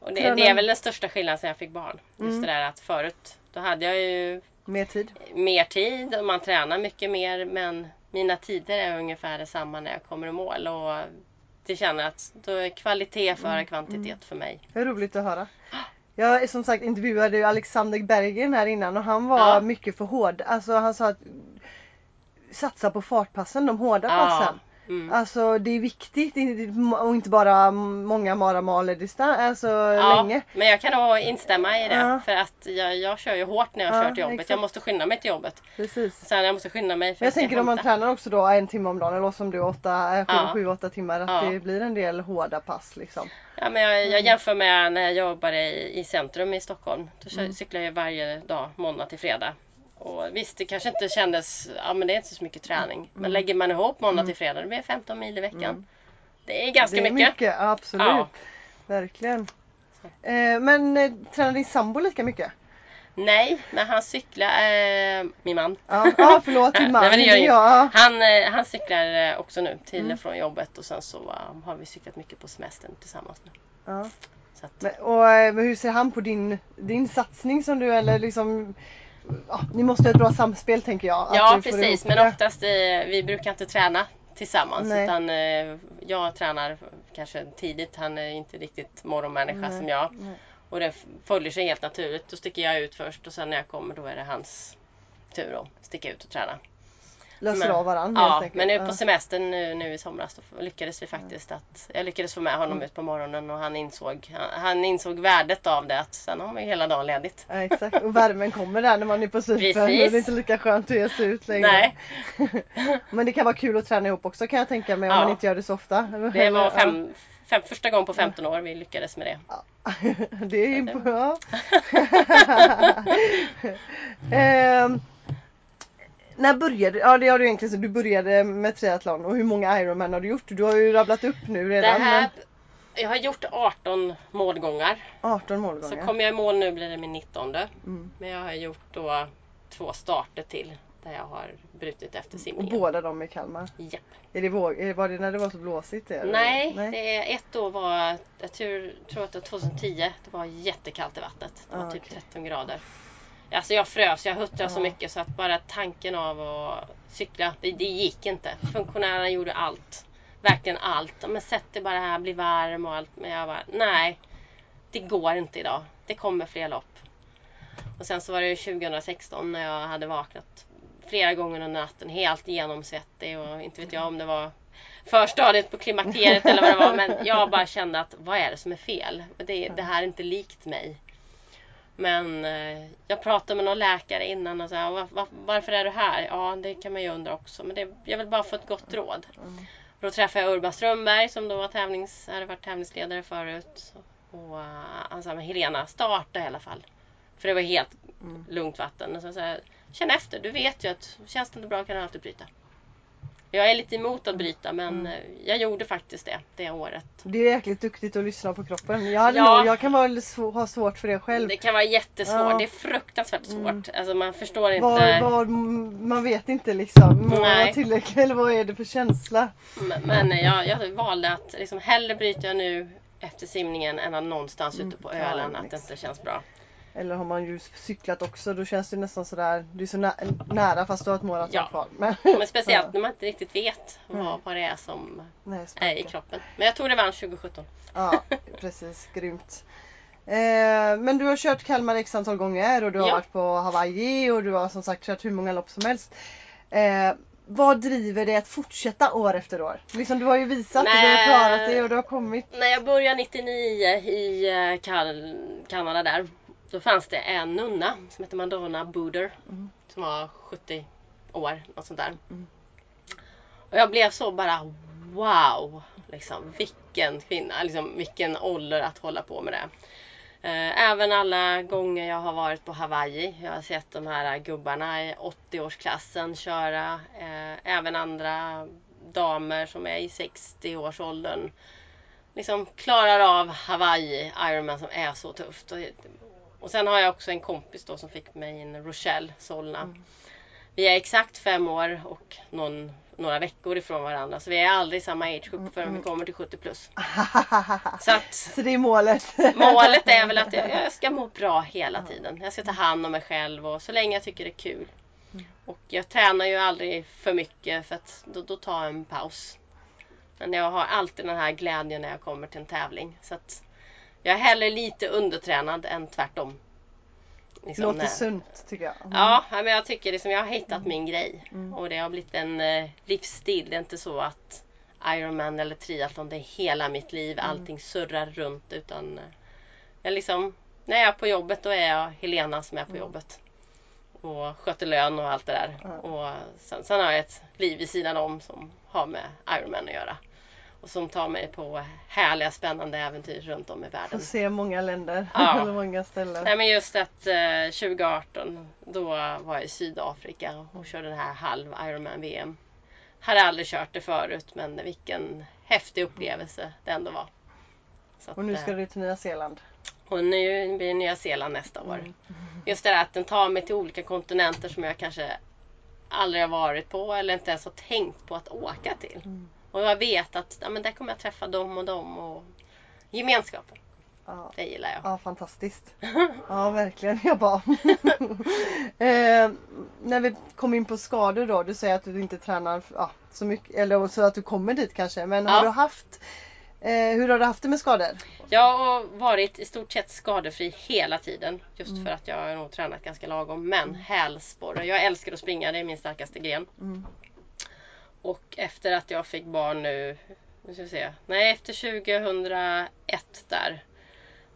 Och det, det är väl den största skillnaden sen jag fick barn. Just Mm. det där att förut, då hade jag ju Mer tid. mer tid och man tränar mycket mer men mina tider är ungefär detsamma när jag kommer i mål. Och det känner att då är kvalitet före Mm. kvantitet för mig. Det är roligt att höra. Jag som sagt intervjuade ju Alexander Bergen här innan och han var Ja. mycket för hård. Alltså han sa att satsa på fartpassen, de hårda Ja. passen. Mm. Alltså det är viktigt och inte bara många mara distans, alltså Ja, länge. men jag kan nog instämma i det. Ja. För att jag, jag kör ju hårt när jag Ja, kör till jobbet. exakt. Jag måste skynda mig till jobbet. Precis. Sen jag måste skynda mig för jag tänker om man tränar också då en timme om dagen eller som du åtta, eh, sju, Ja. sju, åtta timmar att det blir en del hårda pass liksom. Ja, men jag, Mm. jag jämför med när jag jobbade i, i centrum i Stockholm. Då Mm. cyklar jag varje dag, måndag till fredag. Och visst, det kanske inte kändes, ja men det är inte så mycket träning. Men Mm. lägger man ihop måndag till fredag, det blir 15 mil i veckan. Mm. Det är ganska det är mycket. mycket, absolut. Ja. Verkligen. Eh, men eh, tränar din sambo lika mycket? Nej, men han cyklar, eh, min man. Ja, ja förlåt din Nej, man. men inget. ja. Han, eh, han cyklar eh, också nu till Mm. och från jobbet och sen så eh, har vi cyklat mycket på semestern tillsammans nu. Ja. Att, Men, och men hur ser han på din, din satsning som du eller liksom ja, Ni måste ha ett bra samspel tänker jag. ja precis, men oftast eh, vi brukar inte träna tillsammans Nej. utan eh, jag tränar kanske tidigt. Han är inte riktigt morgonmänniska Nej. som jag. Nej. Och det följer sig helt naturligt. Då sticker jag ut först och sen när jag kommer då är det hans tur att sticka ut och träna. Löser Men- av varandra Ja, helt men nu på semestern nu, nu i somras då lyckades vi faktiskt att jag lyckades få med honom Mm. ut på morgonen och han insåg, han, han insåg värdet av det att sen har man ju hela dagen ledigt. Ja, exakt. Och värmen kommer där när man är på Cypern. Det är inte lika skönt att ge sig ut längre. Nej, Men det kan vara kul att träna ihop också kan jag tänka mig om Ja. man inte gör det så ofta. det var fem, fem, första gången på 15 år vi lyckades med det. Ja. det är ju bra. Ehm, när började Ja det har du egentligen så du började med triathlon och hur många Ironman har du gjort? Du har ju rabblat upp nu Det redan. här, men... Jag har gjort 18 målgångar. 18 Så målgångar. kommer jag i mål nu blir det min 19. Mm. Men jag har gjort då två starter till där jag har brutit efter Och simningen. båda de i Kalmar. Japp. Är det våg, var det när det var så blåsigt? Det, eller? Nej, Nej. det är ett år var, jag tror, tror att det var 2010, det var jättekallt i vattnet. Det var Ah, typ okej. 13 grader. Alltså jag frös, jag huttrade så mycket så att bara tanken av att cykla, det, det gick inte. Funktionärerna gjorde allt. Verkligen allt. Men sätt dig bara här, bli varm och allt. Men jag bara, nej. Det går inte idag. Det kommer fler lopp. Och sen så var det ju 2016 när jag hade vaknat flera gånger under natten helt genomsvettig och inte vet jag om det var förstadiet på klimakteriet eller vad det var men jag bara kände att vad är det som är fel? Det, det här är inte likt mig. Men eh, jag pratade med någon läkare innan och sa var, var, varför är du här? Ja det kan man ju undra också men det, jag vill bara få ett gott råd. Mm. Då träffade jag Urban Strömberg som då var tävlings, hade varit tävlingsledare förut. Och uh, han sa, men Helena starta i alla fall. För det var helt Mm. lugnt vatten. Och så sa jag, känn efter, du vet ju att känns det inte bra kan du alltid bryta. Jag är lite emot att bryta men Mm. eh, jag gjorde faktiskt det, det året. Det är jäkligt duktigt att lyssna på kroppen. Jag, Ja. nog, jag kan vara svår, ha svårt för det själv. Det kan vara jättesvårt, Ja. det är fruktansvärt svårt. Mm. Alltså man förstår inte. Var, var, man vet inte liksom. Mår jag tillräckligt eller vad är det för känsla? Men, men jag, jag valde att liksom hellre bryta nu efter simningen än att någonstans Mm, ute på ja, Öland att det inte känns bra. Eller har man ju cyklat också då känns det nästan sådär. Du är så nä nära fast du har ett maraton Ja. kvar. Men, Men speciellt när man inte riktigt vet vad, vad det är som Nej, är i kroppen. Men jag tog revansch 2017. Ja, precis. Grymt. Eh, men du har kört Kalmar x antal gånger och du har Ja. varit på Hawaii och du har som sagt kört hur många lopp som helst. Eh, vad driver dig att fortsätta år efter år? Liksom, du har ju visat att du har klarat det och du har kommit. När jag började 99 i eh, Kal- Kanada där. Då fanns det en nunna som hette Madonna Buder. Mm. Som var 70 år, något sånt där. Mm. Och jag blev så bara wow! Liksom, vilken kvinna, liksom, vilken ålder att hålla på med det. Eh, Även alla gånger jag har varit på Hawaii. Jag har sett de här gubbarna i 80-årsklassen köra. Eh, Även andra damer som är i 60-årsåldern. Liksom klarar av Hawaii Ironman som är så tufft. Och, sen har jag också en kompis då som fick mig in Rochelle, Solna. Mm. Vi är exakt fem år och någon, några veckor ifrån varandra. Så vi är aldrig i samma age group förrän vi kommer till 70 plus. Så att Så det är målet. Målet är väl att jag jag ska må bra hela tiden. Jag ska ta hand om mig själv och så länge jag tycker det är kul. Och jag tränar ju aldrig för mycket för att då, då tar jag en paus. Men jag har alltid den här glädjen när jag kommer till en tävling. Så att jag är hellre lite undertränad än tvärtom. Liksom Låter när- sunt tycker jag. Ja, men jag tycker liksom jag har hittat min grej. Mm. Och det har blivit en eh, livsstil. Det är inte så att Ironman eller triathlon, det är hela mitt liv. Mm. Allting surrar runt. Utan eh, jag liksom, när jag är på jobbet då är jag Helena som är på jobbet. Och sköter lön och allt det där. Mm. Och sen, sen har jag ett liv vid sidan om som har med Ironman att göra. Och som tar mig på härliga spännande äventyr runt om i världen. se många länder. Ja. Eller många ställen. Nej men just att eh, 2018 då var jag i Sydafrika och körde den här halv Ironman VM. Hade aldrig kört det förut men vilken häftig upplevelse det ändå var. Att, Och nu ska eh, du till Nya Zeeland. och nu blir det Nya Zeeland nästa år. Mm. Just det där att den tar mig till olika kontinenter som jag kanske aldrig har varit på eller inte ens har tänkt på att åka till. Mm. Och jag vet att ja, men där kommer jag träffa dem och dem och gemenskapen. Ja. Det gillar jag. Ja, fantastiskt. Ja, verkligen. Jag bara... eh, när vi kom in på skador då. Du säger att du inte tränar ja, så mycket. Eller så att du kommer dit kanske. Men har Ja. du haft... Eh, hur har du haft det med skador? Jag har varit i stort sett skadefri hela tiden. Just Mm. för att jag har nog tränat ganska lagom. Men hälsporre. Jag älskar att springa. Det är min starkaste gren. Mm. Och efter att jag fick barn nu. Nu ska se. Nej, efter 2001 där.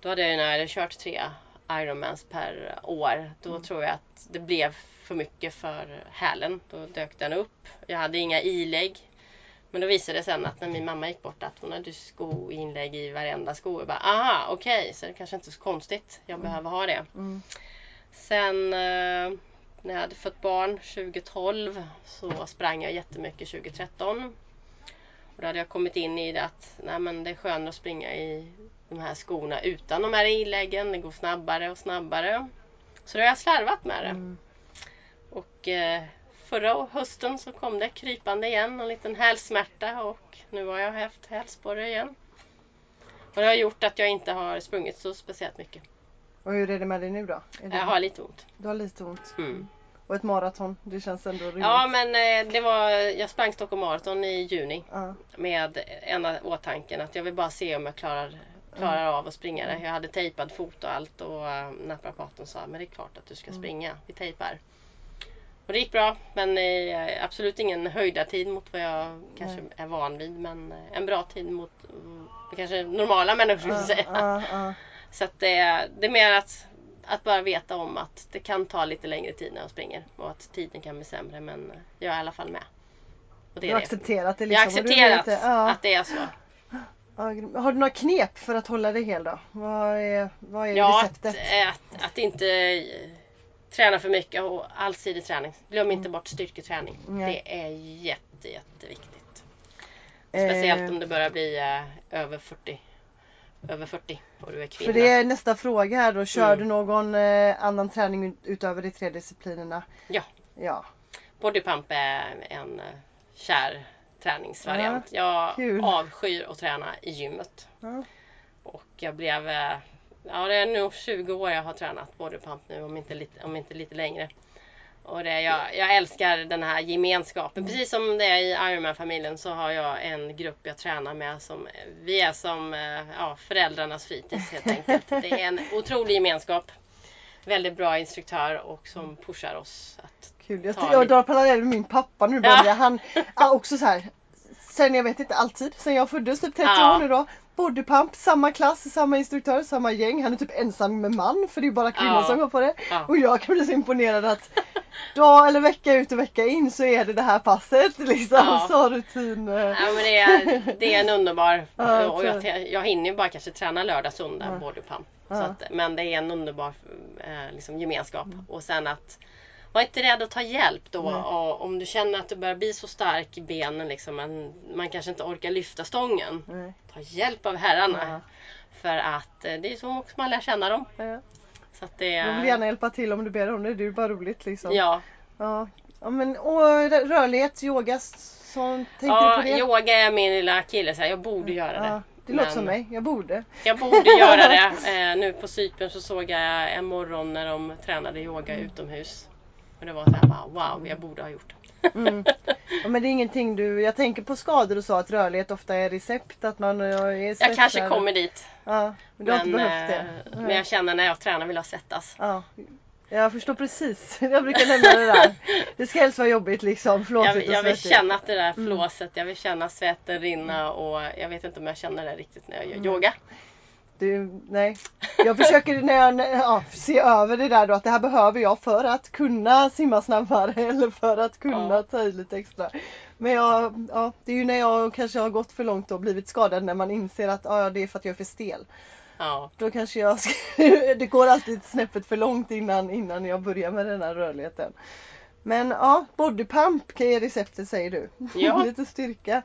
Då hade jag ju när jag hade kört tre Ironmans per år. Då Mm. tror jag att det blev för mycket för hälen. Då dök den upp. Jag hade inga ilägg. Men då visade det sen att när min mamma gick bort att hon hade skoinlägg i varenda sko. Jag bara, aha, okej, så det kanske inte är så konstigt. Jag behöver ha det. Mm. Sen eh, när jag hade fött barn 2012 så sprang jag jättemycket 2013. Och då hade jag kommit in i det att nej, men det är skönare att springa i de här skorna utan de här inläggen. Det går snabbare och snabbare. Så då har jag slarvat med det. Mm. Och eh, förra hösten så kom det krypande igen, en liten hälsmärta och nu har jag haft hälsporre igen. Och det har gjort att jag inte har sprungit så speciellt mycket. Och hur är det med dig nu då? Det... Jag har lite ont. Du har lite ont. Mm. Och ett maraton, det känns ändå rimligt. Ja men eh, det var, jag sprang Stockholm Marathon i juni Ja. med ena åtanken att jag vill bara se om jag klarar, klarar av att springa det. Jag hade tejpad fot och allt och uh, naprapaten sa men det är klart att du ska springa, vi tejpar. Och det gick bra men eh, absolut ingen höjdartid mot vad jag kanske är van vid men eh, en bra tid mot mm, kanske normala människor skulle säga. Så att det, det är mer att, att bara veta om att det kan ta lite längre tid när jag springer och att tiden kan bli sämre men jag är i alla fall med. Och det Du har det. accepterat det Jag har liksom. du accepterat det. Ja. att det är så. Har du några knep för att hålla dig hel då? Vad är, vad är Ja, att, receptet? att, att inte eh, träna för mycket och allsidig träning. Glöm inte bort styrketräning. Nej. Det är jätte, jätteviktigt. Speciellt Eh, om det börjar bli eh, över 40. Över 40 och du är kvinna. För det är nästa fråga här då. Kör Mm. du någon eh, annan träning ut- utöver de tre disciplinerna? Ja. Ja. Bodypump är en eh, kär träningsvariant. kul. jag avskyr att träna i gymmet. Ja. Och jag blev... eh, Ja, det är nog 20 år jag har tränat bodypump nu, om inte lite, om inte lite längre. Och det, jag, jag älskar den här gemenskapen. Precis som det är i Ironman-familjen så har jag en grupp jag tränar med som vi är som eh, ja, föräldrarnas fritids helt enkelt. Det är en otrolig gemenskap. Väldigt bra instruktör och som pushar oss att Kul. Jag, Ta jag drar parallell med min pappa nu. Ja. Han också så här. Sen jag vet inte alltid, sen jag föddes typ 30 Ja. år nu då. Bodypump, samma klass, samma instruktör, samma gäng. Han är typ ensam med man för det är bara kvinnor som går på det. Och jag kan bli så imponerad att dag eller vecka ut och vecka in så är det det här passet liksom. Ja. Så rutin. Ja, men det, är, det är en underbar... Ja, jag och jag, jag hinner ju bara kanske träna lördag, söndag, Ja. bodypump. Ja. Att, men det är en underbar eh, liksom, gemenskap. Och sen att var inte rädd att ta hjälp då. Och om du känner att du börjar bli så stark i benen, liksom, men man kanske inte orkar lyfta stången. Nej. Ta hjälp av herrarna. Ja. För att eh, det är så också man lär känna dem. Ja. Så att det, De vill gärna hjälpa till om du ber om det. Det är ju bara roligt liksom. Ja, Ja, ja men och rö- rörlighet, yoga, så tänkte ja du på det? yoga är min lilla kille. Så här, jag borde göra det. Det låter Men- som mig, jag borde. Jag borde göra det. Eh, nu på Cypern så såg jag en morgon när de tränade yoga Mm. utomhus. Och det var så här, bara, wow, jag borde ha gjort det. Mm. Ja, men det är ingenting du, jag tänker på skador och så att rörlighet ofta är recept att man eh, är Jag kanske kommer dit. Ja, men du har inte Men, behövt det. eh, men jag känner när jag tränar vill jag svettas. Ja. Jag förstår precis. Jag brukar nämna det där. Det ska helst vara jobbigt liksom. Jag, Flåsigt och jag vill känna att det där Mm. flåset, jag vill känna svetten rinna och jag vet inte om jag känner det riktigt när jag gör yoga. Du, nej. Jag försöker när jag, ja, se över det där då att det här behöver jag för att kunna simma snabbare eller för att kunna Ja. ta i lite extra. Men jag, ja, det är ju när jag kanske har gått för långt och blivit skadad när man inser att ja, det är för att jag är för stel. Ja, Då kanske jag ska, det går alltid snäppet för långt innan, innan jag börjar med den här rörligheten. Men ja, bodypump är receptet säger du. Ja. lite styrka.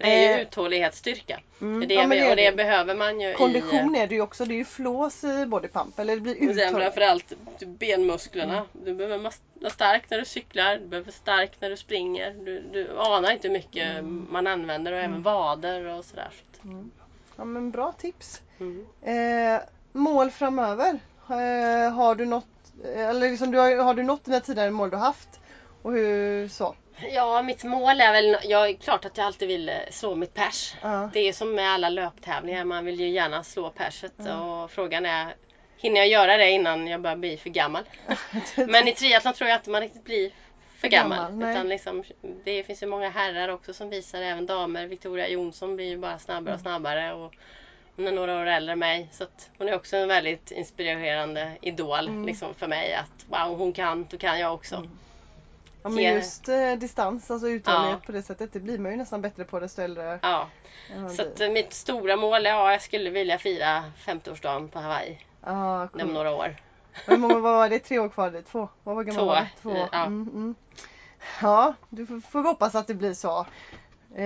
Det är ju Eh, uthållighetsstyrka. Mm. Det ja, det och det det. behöver man ju Kondition i... är det ju också, det är ju flås i bodypump. Eller det blir uthålligt. framförallt benmusklerna. Mm. Du behöver vara stark när du cyklar, du behöver vara stark när du springer. Du, du anar inte hur mycket Mm. man använder och även vader och sådär. Så att- Ja men bra tips. Mm. Eh, mål framöver? Eh, har du något, eller liksom, du har, har du nått dina tidigare mål du haft? Och hur så? Ja, mitt mål är väl... Jag är klart att jag alltid vill eh, slå mitt pers. Ja. Det är som med alla löptävlingar, man vill ju gärna slå perset. Mm. Och frågan är, hinner jag göra det innan jag börjar bli för gammal? Men i triathlon tror jag inte man riktigt blir för gammal. gammal, utan liksom, det finns ju många herrar också som visar, även damer. Victoria Jonsson blir ju bara snabbare Mm. och snabbare. Och hon är några år äldre än mig. Så hon är också en väldigt inspirerande idol Mm. liksom för mig. Att wow, hon kan, då kan jag också. Ja men Ge- just eh, distans, alltså uthållighet Ja. på det sättet, det blir man ju nästan bättre på desto äldre Ja, så att eh, mitt stora mål är, ja, jag skulle vilja fira 50-årsdagen på Hawaii om cool. några år. Många vad var det? Tre år kvar? dit? Två? Vad var gammal Två, var? Två. ja. Mm, mm. Ja, du får, får hoppas att det blir så. Eh,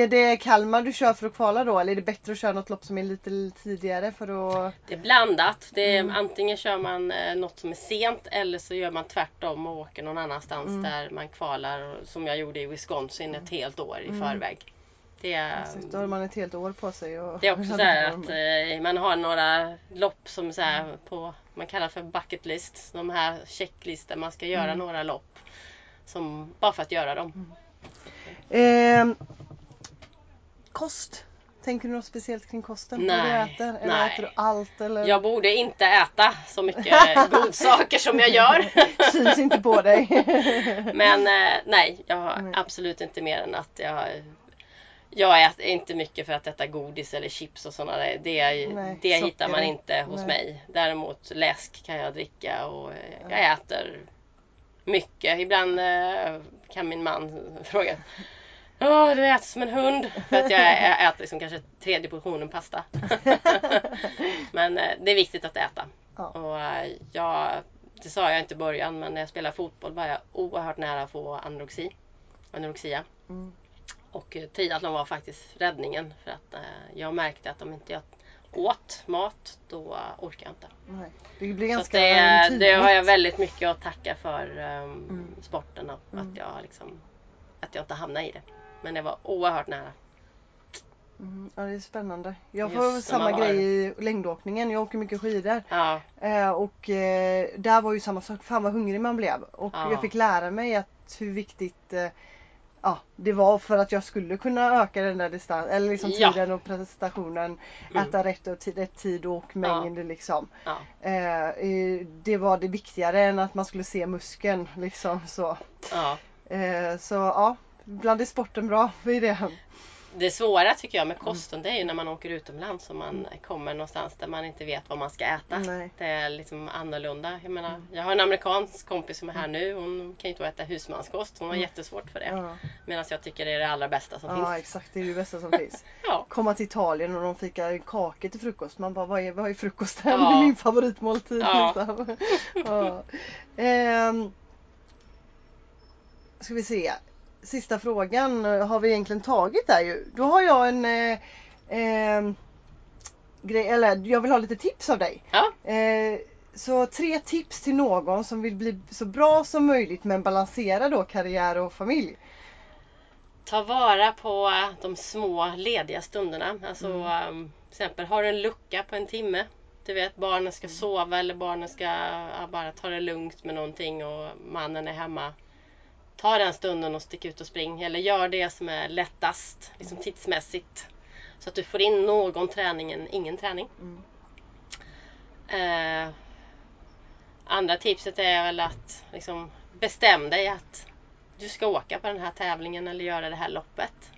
är det Kalmar du kör för att kvala då eller är det bättre att köra något lopp som är lite tidigare för att... Det är blandat. Det är, Mm. Antingen kör man eh, något som är sent eller så gör man tvärtom och åker någon annanstans Mm. där man kvalar som jag gjorde i Wisconsin ett helt år i Mm. förväg. Det Precis, Då har man ett helt år på sig. Och... det är också så här att eh, man har några lopp som så här på, man kallar för bucket list. De här checklistor, man ska göra Mm. några lopp. Som, bara för att göra dem. Ehm, kost. Tänker du något speciellt kring kosten? Vad du Nej, äter? Eller nej. äter du allt? Eller? Jag borde inte äta så mycket godsaker som jag gör. Syns inte på dig. Men eh, nej, jag har Nej. absolut inte mer än att jag jag äter inte mycket för att äta godis eller chips och sådana där. Det, Nej, det socker. hittar man inte hos Nej. mig. Däremot läsk kan jag dricka och eh, jag äter mycket. Ibland eh, kan min man fråga Åh, du äter som en hund. För att jag ä- äter liksom kanske tredje portionen pasta. men eh, det är viktigt att äta. Ja. Och eh, jag, det sa jag inte i början, men när jag spelade fotboll var jag oerhört nära att få anorexi. Anorexia. Mm. Och eh, triathlon var faktiskt räddningen. För att jag märkte att om inte jag åt mat, då orkar jag inte. Nej. Det blir Så ganska det, tydligt. det har jag väldigt mycket att tacka för ehm, Mm. sporten och Mm. att jag liksom att jag inte hamnade i det. Men det var oerhört nära. Mm, ja, det är spännande. Jag får samma har- grej i längdåkningen. Jag åker mycket skidor. Ja, Eh, och eh, där var ju samma sak. Fan vad hungrig man blev. Och Ja. jag fick lära mig att hur viktigt eh, ja, det var för att jag skulle kunna öka den där distansen. Eller liksom Ja. tiden och prestationen. Mm. Äta rätt, och rätt tid och mängd liksom. ja. Eh, det var det viktigare än att man skulle se muskeln liksom så. ja. Eh, så ja, ibland är sporten bra i det. Det svåra tycker jag med Mm. kosten det är ju när man åker utomlands och man kommer någonstans där man inte vet vad man ska äta. Nej. Det är liksom annorlunda. Jag menar, jag har en amerikansk kompis som är här nu. Hon kan ju inte äta husmanskost. Hon har Mm. jättesvårt för det. Ja, Medan jag tycker det är det allra bästa som ja finns. exakt, det är det bästa som finns. Ja. Komma till Italien och de fikar kakor till frukost. Man bara, vad är, vad är frukosten? Ja. Det är min favoritmåltid. Ja. Liksom. ja. Ehm, ska vi se. Sista frågan eh, har vi egentligen tagit där ju. Då har jag en eh, ehm, grej, eller jag vill ha lite tips av dig. Ja. Eh, så tre tips till någon som vill bli så bra som möjligt men balansera då karriär och familj. Ta vara på de små lediga stunderna. Alltså, Mm. um, till exempel har du en lucka på en timme. Du vet barnen ska sova eller barnen ska ja, bara ta det lugnt med någonting och mannen är hemma. Ta den stunden och stick ut och spring. Eller gör det som är lättast liksom tidsmässigt. Så att du får in någon träning än ingen träning. Mm. Eh, andra tipset är väl att liksom, bestäm dig att du ska åka på den här tävlingen eller göra det här loppet.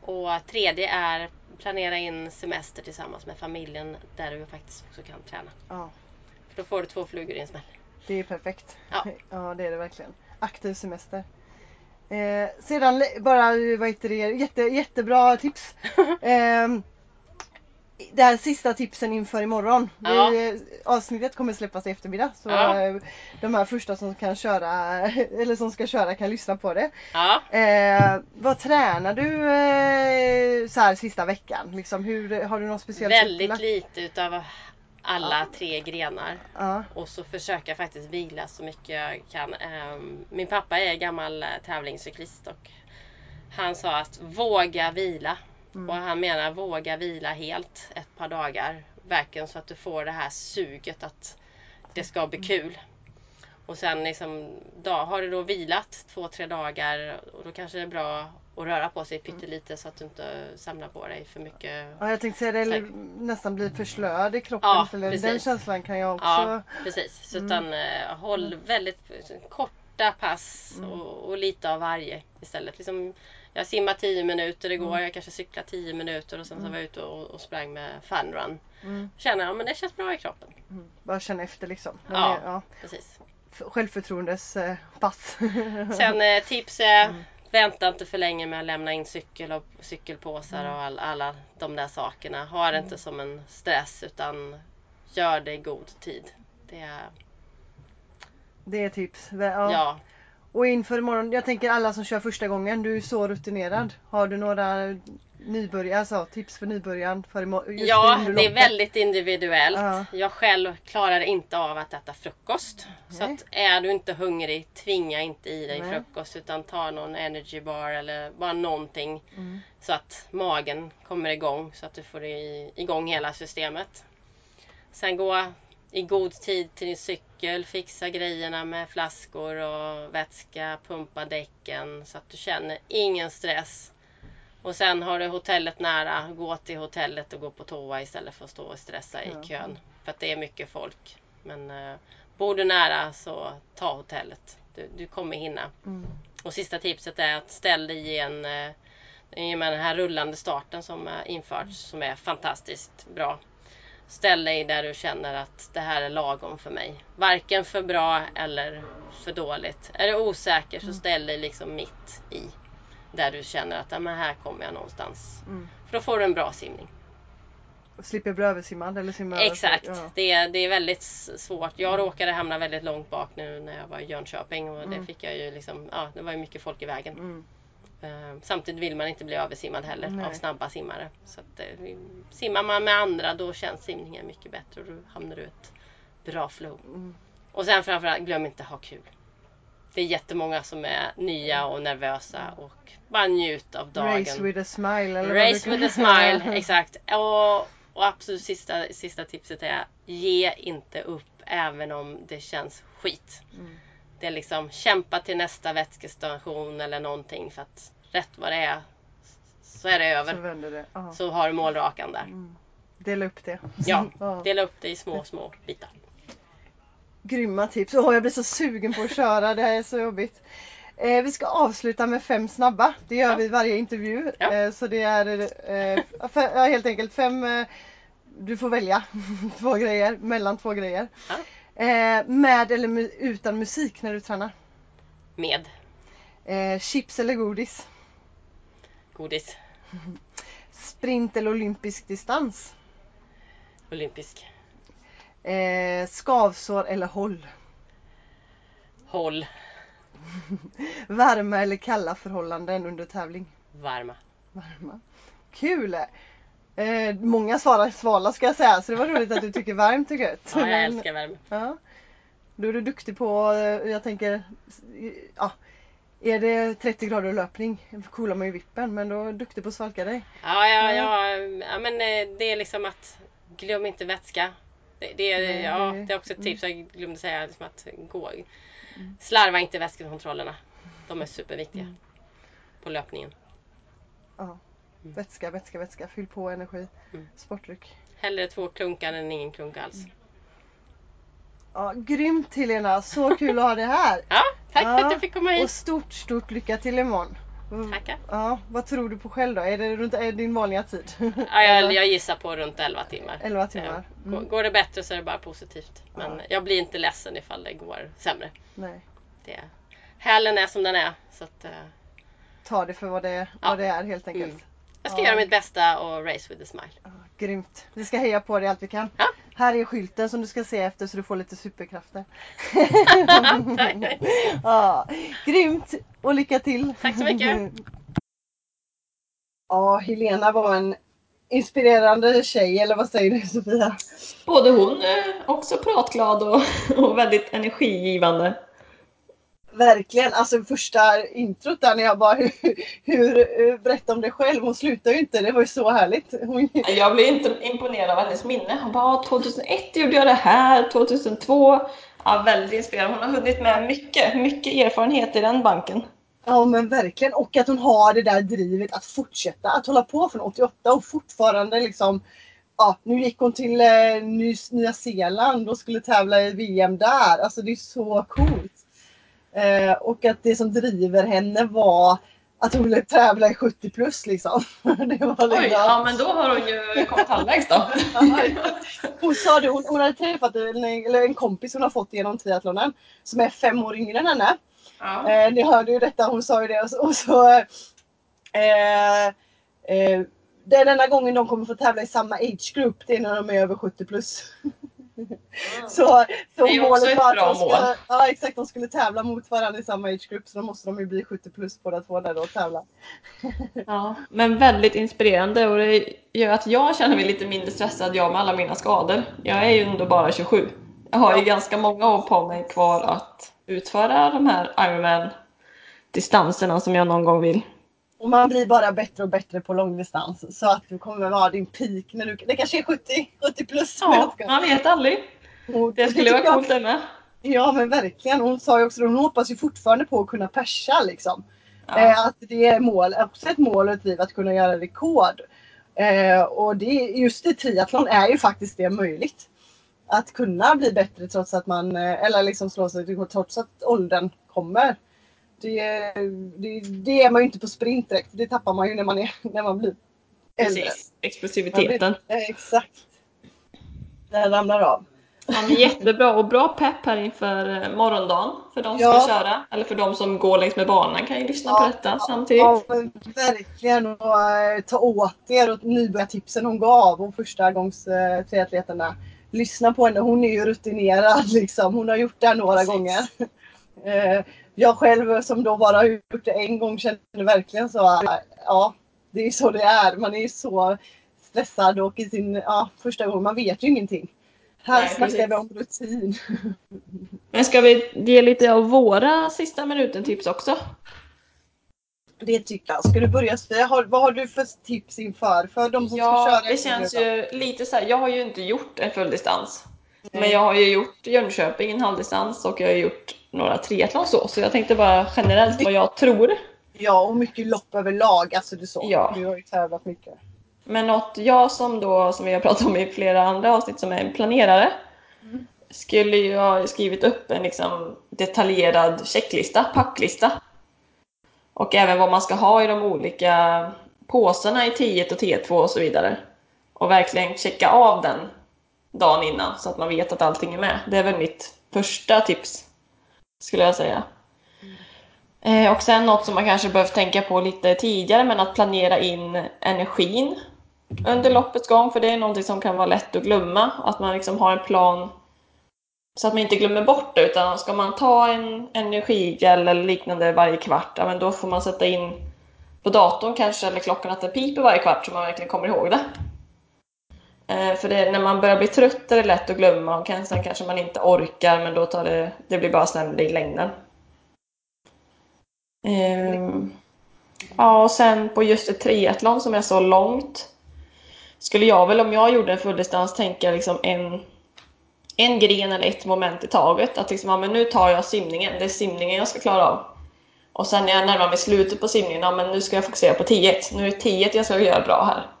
Och tredje är planera in semester tillsammans med familjen där du faktiskt också kan träna. Ja, För då får du två flugor i en smäll. det är perfekt. Ja. ja det är det verkligen. Aktiv semester. Eh, sedan bara, vad heter det, jätte, jättebra tips. Eh, det här sista tipsen inför imorgon. Ja. Vi, avsnittet kommer släppas i eftermiddag. Så Ja. eh, de här första som kan köra eller som ska köra kan lyssna på det. Ja, Eh, vad tränar du eh, så här sista veckan? Liksom, hur, har du något speciellt väldigt lite utav alla tre grenar. Ja. Och så försöka faktiskt vila så mycket jag kan. Ehm, Min pappa är gammal eh, tävlingscyklist och han sa att våga vila. Mm. Och han menar våga vila helt ett par dagar. Verkligen så att du får det här suget att det ska bli kul. Och sen liksom, dag, har du då vilat två, tre dagar och då kanske det är bra att röra på sig pyttelite så att du inte samlar på dig för mycket. Ja, jag tänkte säga det, eller nästan bli förslöad i kroppen. Ja, eller den känslan kan jag också. Ja, precis. Så Mm. utan eh, håll väldigt korta pass Mm. och, och lite av varje istället. Liksom, jag simmar 10 minuter igår, Mm. jag kanske cyklar 10 minuter och sen så Mm. var jag ute och, och sprang med funrun. Mm, Känner jag, men det känns bra i kroppen. mm. Bara känna efter liksom. Men Ja. det- ja. Precis. Självförtroendes eh, pass. Sen eh, tips är Mm. Vänta inte för länge med att lämna in cykel och cykelpåsar Mm. och all, alla de där sakerna. Ha det inte som en stress utan gör det i god tid. Det är, det är tips. Ja. ja. Och inför imorgon, jag tänker alla som kör första gången, du är så rutinerad. Har du några nybörjare, alltså tips för nybörjaren? För just Ja, det är väldigt individuellt. Ja. Jag själv klarar inte av att äta frukost. Så Nej. att är du inte hungrig, tvinga inte i dig Nej. frukost utan ta någon energy bar eller bara någonting Mm. så att magen kommer igång så att du får igång hela systemet. Sen gå i god tid till din cykel, fixa grejerna med flaskor och vätska, pumpa däcken så att du känner ingen stress. Och sen har du hotellet nära, gå till hotellet och gå på toa istället för att stå och stressa i Ja. kön. För att det är mycket folk. Men eh, bor du nära så ta hotellet. Du, du kommer hinna. Mm. Och sista tipset är att ställ dig i en eh, i och med den här rullande starten som har införts som är fantastiskt bra. Ställ dig där du känner att det här är lagom för mig. Varken för bra eller för dåligt. Är du osäker så ställ dig liksom mitt i. Där du känner att men här kommer jag någonstans. Mm. För då får du en bra simning. Och slipper bli översimmad eller simma över- Exakt. Ja. Det, är, det är väldigt svårt. Jag råkade hamna väldigt långt bak nu när jag var i Jönköping och det Mm. fick jag ju liksom, ja det var ju mycket folk i vägen. Mm. Eh, Samtidigt vill man inte bli översimmad heller Nej. av snabba simmare. Så att, eh, simmar man med andra då känns simningen mycket bättre och då hamnar du i ett bra flow. Mm. Och sen framförallt, glöm inte att ha kul. Det är jättemånga som är nya och nervösa och bara njut av dagen. Race with a smile eller Race with a smile, exakt. Och, och absolut sista, sista tipset är ge inte upp även om det känns skit. Mm. Det är liksom kämpa till nästa vätskestation eller någonting för att rätt vad det är så är det Så över. vänder det. Ja. Så har du målrakan där. Mm. Dela upp det. Ja, Ja. dela upp det i små, små bitar. Grymma tips. Åh, jag blir så sugen på att köra. Det här är så jobbigt. Eh, vi ska avsluta med fem snabba. Det gör Ja. vi varje intervju. Ja. Eh, så det är eh, fe- ja, helt enkelt fem. Eh, du får välja två grejer mellan två grejer. Ja. Eh, med eller mu- utan musik när du tränar. Med Eh, chips eller godis. godis. Sprint eller olympisk distans. Olympisk. Eh, skavsår eller håll. Håll. Varma eller kalla förhållanden under tävling. Varma. Varma. Kul! Eh, många svarar svala ska jag säga så det var roligt att du tycker varmt är gött. Ja, jag älskar värme. Ja. Då är du duktig på, eh, jag tänker, ja. Är det 30 grader löpning coolar man ju vippen men då är du duktig på att svalka dig. Ja, ja, ja, ja men eh, det är liksom att glöm inte vätska. Det, det, är, ja, det- Mm. är också ett tips jag glömde säga. Liksom att gå. Slarva inte vätskekontrollerna. De är superviktiga Mm. på löpningen. Ja. Vätska, vätska, vätska. Fyll på energi. Mm. Sportdryck. Hellre två klunkar än ingen klunk alls. Mm. Ja, grymt Helena! Så kul att ha dig här! Ja, tack för Ja, att du fick komma Och hit. stort, stort lycka till imorgon! Tackar. Ja, vad tror du på själv då? Är det runt är det din vanliga tid? Ja, jag, jag gissar på runt 11 timmar. 11 timmar. Mm. Går det bättre så är det bara positivt. Men Ja. jag blir inte ledsen ifall det går sämre. Nej. Det, hälen är som den är. Så att, eh, Ta det för vad det, Ja. vad det är helt enkelt. Mm. jag ska Ja. göra mitt bästa och race with a smile. Ja, grymt! Vi ska heja på dig allt vi kan. Här är skylten som du ska se efter så du får lite superkrafter. Ja, grymt! Och lycka till! Tack så mycket. Ja, Helena var en inspirerande tjej, eller vad säger du Sofia? Både hon är också pratglad och, och väldigt energigivande. Verkligen, alltså första introt där när jag bara hur, hur berätta om dig själv. Hon slutar ju inte, det var ju så härligt. Hon, Jag blev inte imponerad av hennes minne. Hon bara 2001 gjorde jag det här, 2002. Ja, väldigt inspirerande. Hon har hunnit med mycket, mycket erfarenhet i den banken. ja men verkligen och att hon har det där drivet att fortsätta att hålla på från 88 och fortfarande liksom Ja, nu gick hon till eh, Ny, Nya Zeeland och skulle tävla i VM där. Alltså det är så coolt. Eh, och att det som driver henne var att hon ville tävla i 70 plus liksom. det var Oj, liksom- ja men då har hon ju kommit halvvägs då. Hon sa det, hon, hon hade träffat en, eller en kompis hon har fått genom triathlonen som är fem år yngre än henne. Ja. Eh, ni hörde ju detta, hon sa ju det. Och så, och så eh, eh, det är denna gången de kommer få tävla i samma age group, det är när de är över 70 plus. Så, så Det är också ett var att bra de skulle, mål. Ja exakt, de skulle tävla mot varandra i samma age-grupp så då måste de ju bli 70 plus båda två där då och tävla. Ja, men väldigt inspirerande och det gör att jag känner mig lite mindre stressad jag med alla mina skador. Jag är ju ändå bara 27. Jag har ju ganska många år på mig kvar att utföra de här Ironman distanserna som jag någon gång vill. Och man blir bara bättre och bättre på långdistans så att du kommer vara din peak när du, det kanske är 70, 70 plus. Ja, man vet aldrig. Och Det skulle vara coolt det med. Ja men verkligen. Hon sa ju också att hon hoppas ju fortfarande på att kunna persa liksom. Ja. Eh, att det är mål, också ett mål och ett driv att kunna göra rekord. Eh, och det, just i triathlon är ju faktiskt det möjligt. Att kunna bli bättre trots att man, eh, eller liksom slå sig trots att åldern kommer. Det, det, det är man ju inte på sprint direkt. Det tappar man ju när man, är, när man blir äldre. Precis, explosiviteten. Eh, exakt. Den ramlar av. Ja, men jättebra och bra pepp här inför eh, morgondagen för de som Ja. ska köra. Eller för de som går längs med banan kan ju lyssna på Ja, detta ja, samtidigt. Ja, verkligen. Och, eh, ta åt er och nybörjartipsen hon gav och första gångs triatleterna. Lyssna på henne. Hon är ju rutinerad liksom. Hon har gjort det här några Precis. gånger. Jag själv som då bara har gjort det en gång känner verkligen så. eh, Ja, det är så det är. Man är så stressad och i sin ja, första gång. Man vet ju ingenting. Här Nej, snackar vi om rutin. Men ska vi ge lite av våra sista minuten tips också? Det tycker jag. Ska du börja Sofia? Vad har du för tips inför? För de som ska Ja, köra det känns ju lite så här. Jag har ju inte gjort en fulldistans. Men jag har ju gjort Jönköping en halvdistans och jag har gjort några triathlon så. Så jag tänkte bara generellt vad jag tror. Ja, och mycket lopp överlag. Alltså du så. Ja. Du har ju tävlat mycket. Men något jag som då, som vi har pratat om i flera andra avsnitt, som är en planerare, Mm. skulle ju ha skrivit upp en liksom detaljerad checklista, packlista. Och även vad man ska ha i de olika påsarna i T1 och T2 och så vidare. Och verkligen checka av den dagen innan så att man vet att allting är med. Det är väl mitt första tips, skulle jag säga. Mm. Och sen något som man kanske behöver tänka på lite tidigare, men att planera in energin under loppets gång, för det är någonting som kan vara lätt att glömma. Att man liksom har en plan så att man inte glömmer bort det, utan ska man ta en energigel eller liknande varje kvart, ja, men då får man sätta in på datorn kanske, eller klockan att den piper varje kvart så man verkligen kommer ihåg det. Eh, för det, när man börjar bli trött är det lätt att glömma och kan- sen kanske man inte orkar men då tar det, det blir bara sämre i längden. Ehm, Ja, och sen på just ett triathlon som är så långt skulle jag väl om jag gjorde en fulldistans tänka liksom en, en gren eller ett moment i taget. Att liksom, ja, men nu tar jag simningen, det är simningen jag ska klara av. Och sen när jag närmar mig slutet på simningen, ja, men nu ska jag fokusera på 10 Nu är det 10 jag ska göra bra här.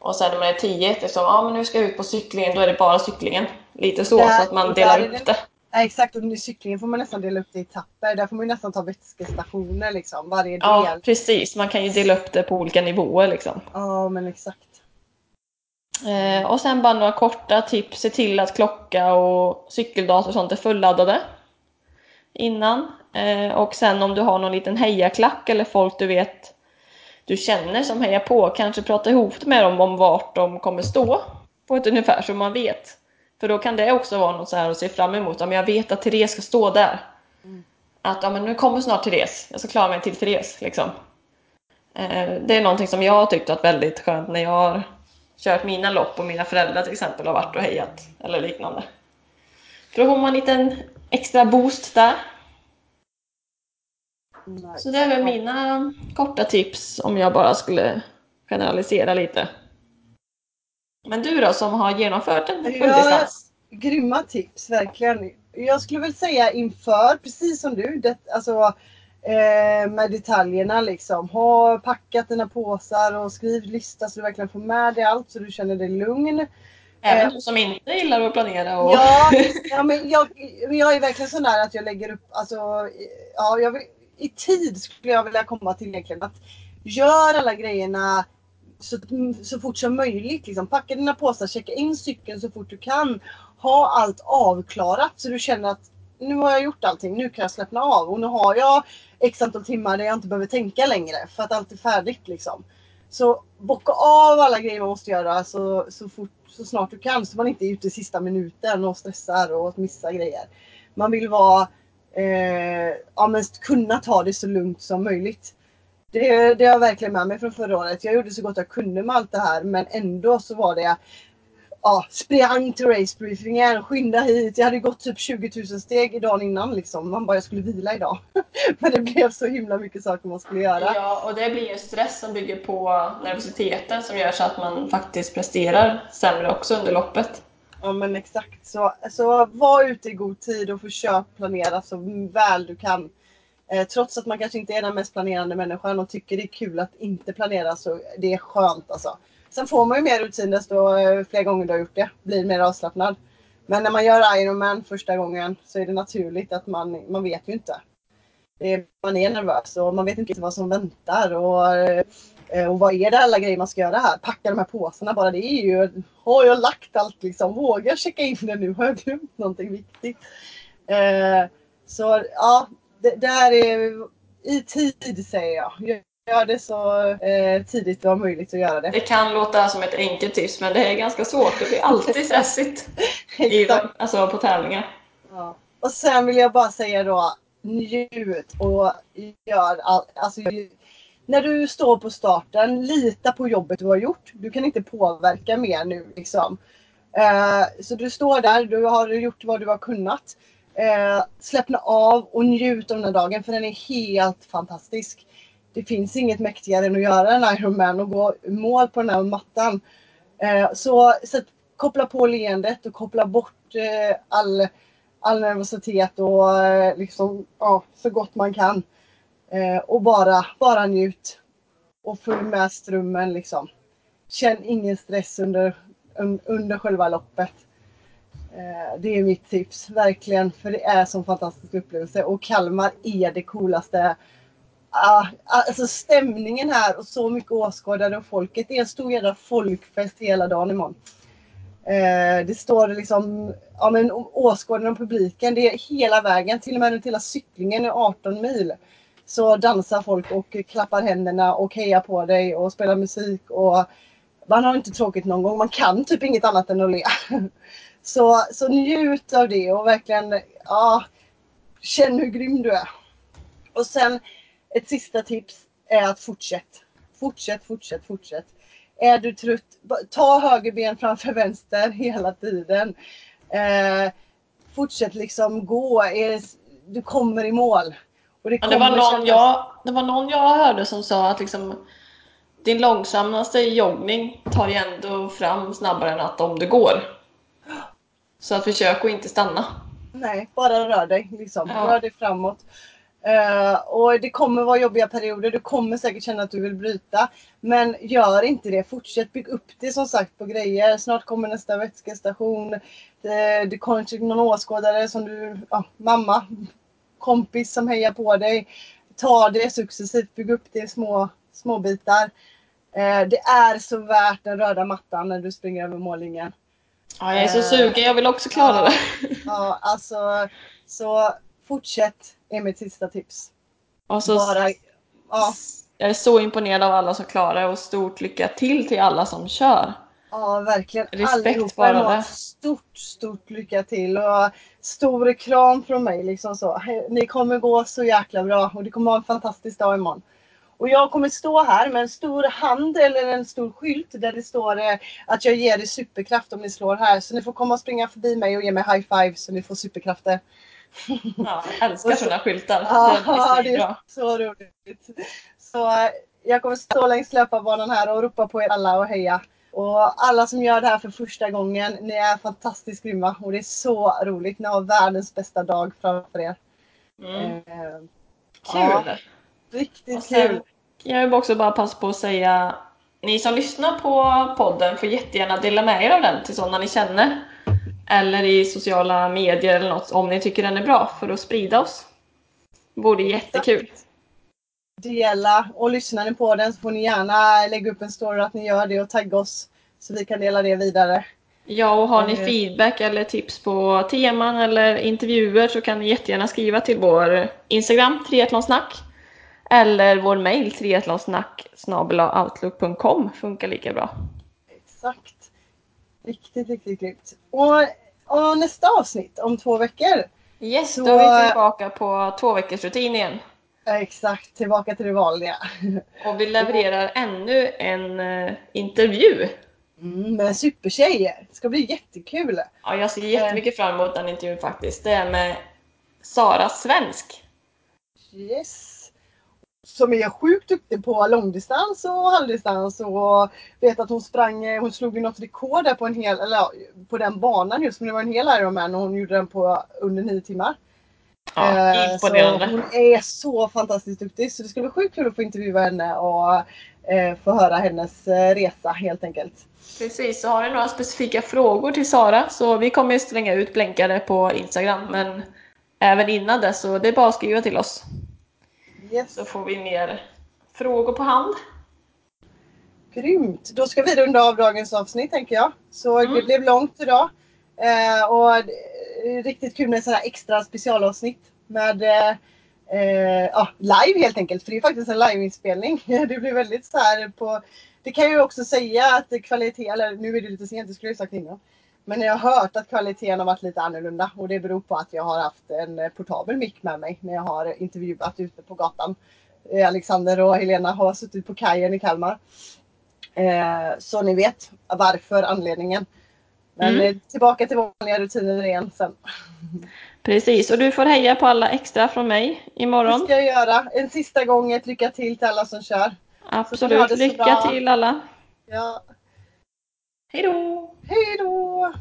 Och sen när man är 10 liksom, ja men nu ska jag ut på cyklingen, då är det bara cyklingen. Lite så, Där- så att man delar är upp det- det. Nej, exakt, och cyklingen får man nästan dela upp det i etapper. Där får man ju nästan ta vätskestationer liksom. Varje del. Ja, Ja, precis. Man kan ju dela upp det på olika nivåer liksom. men exakt. Eh, och sen bara några korta tips. Se till att klocka och cykeldator och sånt är fulladdade innan. Eh, och sen om du har någon liten hejaklack eller folk du vet du känner som hejar på, kanske prata ihop med dem om vart de kommer stå på ett ungefär så man vet. För då kan det också vara något så här att se fram emot. Om jag vet att Therese ska stå där. Att ja, men nu kommer snart Therese. Jag ska klara mig till Therese. Liksom. Eh, det är någonting som jag har tyckt varit väldigt skönt när jag har kört mina lopp och mina föräldrar till exempel har varit och hejat eller liknande. För då får man en liten extra boost där. Så det är väl mina korta tips om jag bara skulle generalisera lite. Men du då som har genomfört en Ja, fulldistans? Grymma tips, verkligen. Jag skulle väl säga inför, precis som du, det, alltså, eh, med detaljerna liksom. Ha packat dina påsar och skriv lista så du verkligen får med dig allt så du känner dig lugn. Även du som inte gillar att planera och... Ja, ja men jag, jag är verkligen sån där att jag lägger upp, alltså, ja, jag i tid skulle jag vilja komma till egentligen att gör alla grejerna så, så fort som möjligt. Liksom. Packa dina påsar, checka in cykeln så fort du kan. Ha allt avklarat så du känner att nu har jag gjort allting, nu kan jag slappna av och nu har jag x antal timmar där jag inte behöver tänka längre för att allt är färdigt. Liksom. Så bocka av alla grejer man måste göra så, så, fort, så snart du kan så man inte är ute i sista minuten och stressar och missar grejer. Man vill vara, eh, ja, men kunna ta det så lugnt som möjligt. Det, det har jag verkligen med mig från förra året. Jag gjorde så gott jag kunde med allt det här men ändå så var det ja, sprang till racebriefingen, skynda hit. Jag hade gått typ 20 000 steg dagen innan liksom. Man bara, jag skulle vila idag. Men det blev så himla mycket saker man skulle göra. Ja, och det blir ju stress som bygger på nervositeten som gör så att man faktiskt presterar sämre också under loppet. Ja men exakt. Så, så var ute i god tid och försök planera så väl du kan. Eh, trots att man kanske inte är den mest planerande människan och tycker det är kul att inte planera så det är skönt alltså. Sen får man ju mer rutin desto eh, fler gånger du har gjort det. Blir mer avslappnad. Men när man gör Ironman första gången så är det naturligt att man, man vet ju inte. Är, man är nervös och man vet inte vad som väntar. Och, eh, och vad är det alla grejer man ska göra här? Packa de här påsarna bara. Det är ju, har jag lagt allt liksom? Vågar checka in det nu? Har jag glömt någonting viktigt? Eh, så ja, det där är i tid säger jag gör det så eh, tidigt det var möjligt att göra det. Det kan låta som ett enkelt tips men det är ganska svårt. Det blir alltid stressigt i, alltså på tävlingar. Ja. Och sen vill jag bara säga då njut och gör allt. Alltså, när du står på starten, lita på jobbet du har gjort. Du kan inte påverka mer nu liksom. Eh, så du står där, du har gjort vad du har kunnat. Eh, släppna av och njut av den här dagen för den är helt fantastisk det finns inget mäktigare än att göra en Ironman och gå mål på den här mattan. Eh, så, så koppla på leendet och koppla bort eh, all, all nervositet och eh, liksom, ja, så gott man kan. Eh, och bara, bara njut. Och följ med strömmen liksom. Känn ingen stress under, under själva loppet. Eh, det är mitt tips, verkligen. För det är en sån fantastisk upplevelse och Kalmar är det coolaste ah, ah, alltså stämningen här och så mycket åskådare och folket. Det är en stor jävla folkfest hela dagen imorgon. Eh, det står liksom ja, men åskådarna och publiken. Det är hela vägen, till och med hela cyklingen är 18 mil. Så dansar folk och klappar händerna och hejar på dig och spelar musik. Och man har inte tråkigt någon gång. Man kan typ inget annat än att le. Så, så njut av det och verkligen ja, känn hur grym du är. Och sen ett sista tips är att fortsätt. Fortsätt, fortsätt, fortsätt. Är du trött, ta höger ben framför vänster hela tiden. Eh, fortsätt liksom gå. Du kommer i mål. Och det, ja, det, var någon kännas... jag, det var någon jag hörde som sa att liksom, din långsammaste joggning tar ju ändå fram snabbare än att om du går. Så att försök att inte stanna. Nej, bara rör dig. Liksom. Ja. Rör dig framåt. Uh, och det kommer vara jobbiga perioder. Du kommer säkert känna att du vill bryta. Men gör inte det. Fortsätt bygga upp det som sagt på grejer. Snart kommer nästa vätskestation. Det, det kommer någon åskådare som du, ja, mamma, kompis som hejar på dig. Ta det successivt. Bygg upp det i små, små bitar. Uh, det är så värt den röda mattan när du springer över mållinjen. Ja, jag är så uh, sugen. Jag vill också klara det. Ja, alltså så fortsätt är mitt sista tips. Och så, Bara, ja. Jag är så imponerad av alla som klarar det och stort lycka till till alla som kör. Ja, verkligen. Respekt bara det. Stort, stort lycka till och stor kram från mig. Liksom så. Ni kommer gå så jäkla bra och det kommer vara en fantastisk dag imorgon. Och jag kommer stå här med en stor hand eller en stor skylt där det står eh, att jag ger er superkraft om ni slår här. Så ni får komma och springa förbi mig och ge mig high five så ni får superkrafter. Ja, jag älskar sådana skyltar. Ja, det är så roligt. Så eh, jag kommer stå längs löparbanan här och ropa på er alla och heja. Och alla som gör det här för första gången, ni är fantastiskt grymma och det är så roligt. Ni har världens bästa dag framför er. Mm. Eh, kul! Ja, riktigt sen, kul! Jag vill också bara passa på att säga ni som lyssnar på podden får jättegärna dela med er av den till sådana ni känner eller i sociala medier eller något om ni tycker den är bra för att sprida oss. Det vore jättekul. Dela och lyssnar ni på den så får ni gärna lägga upp en story att ni gör det och tagga oss så vi kan dela det vidare. Ja, och har ni eh. feedback eller tips på teman eller intervjuer så kan ni jättegärna skriva till vår Instagram, triathlonsnack. Eller vår mail triathlonsnack outlook.com funkar lika bra. Exakt. Riktigt, riktigt grymt. Och, och nästa avsnitt om två veckor. Yes, Så- då är vi tillbaka på två veckors rutin igen. Exakt, tillbaka till det vanliga. Och vi levererar ännu en eh, intervju. Mm, med supertjejer. Det ska bli jättekul. Ja, jag ser jättemycket fram emot den intervjun faktiskt. Det är med Sara Svensk. Yes. Som är sjukt duktig på långdistans och halvdistans och vet att hon sprang, eh, hon slog ju något rekord där på en hel, eller ja, på den banan just men det var en hel Ironman och hon gjorde den på under nio timmar. Ja, Eh, imponerande. Så hon är så fantastiskt duktig så det skulle bli sjukt kul att få intervjua henne och eh, få höra hennes eh, resa helt enkelt. Precis, så har ni några specifika frågor till Sara så vi kommer ju slänga ut blänkare på Instagram men även innan dess så det är bara att skriva till oss Yes. så får vi mer frågor på hand. Grymt! Då ska vi runda av dagens avsnitt tänker jag. Så Mm. det blev långt idag. Eh, och Eh, riktigt kul med sådana här extra specialavsnitt. Med eh, eh, ja, live helt enkelt. För det är faktiskt en liveinspelning. Det blir väldigt så här på... Det kan jag ju också säga att kvalitet, eller nu är det lite sent, det skulle jag sagt innan. Men jag har hört att kvaliteten har varit lite annorlunda och det beror på att jag har haft en portabel mick med mig när jag har intervjuat ute på gatan. Eh, Alexander och Helena har suttit på kajen i Kalmar. Eh, så ni vet varför, anledningen. Men Mm. eh, tillbaka till vanliga rutiner igen sen. Precis, och du får heja på alla extra från mig Det imorgon. ska jag göra. En sista gång ett lycka till till alla som kör. Absolut, det lycka bra. till alla. Ja. Hej då! Hej då!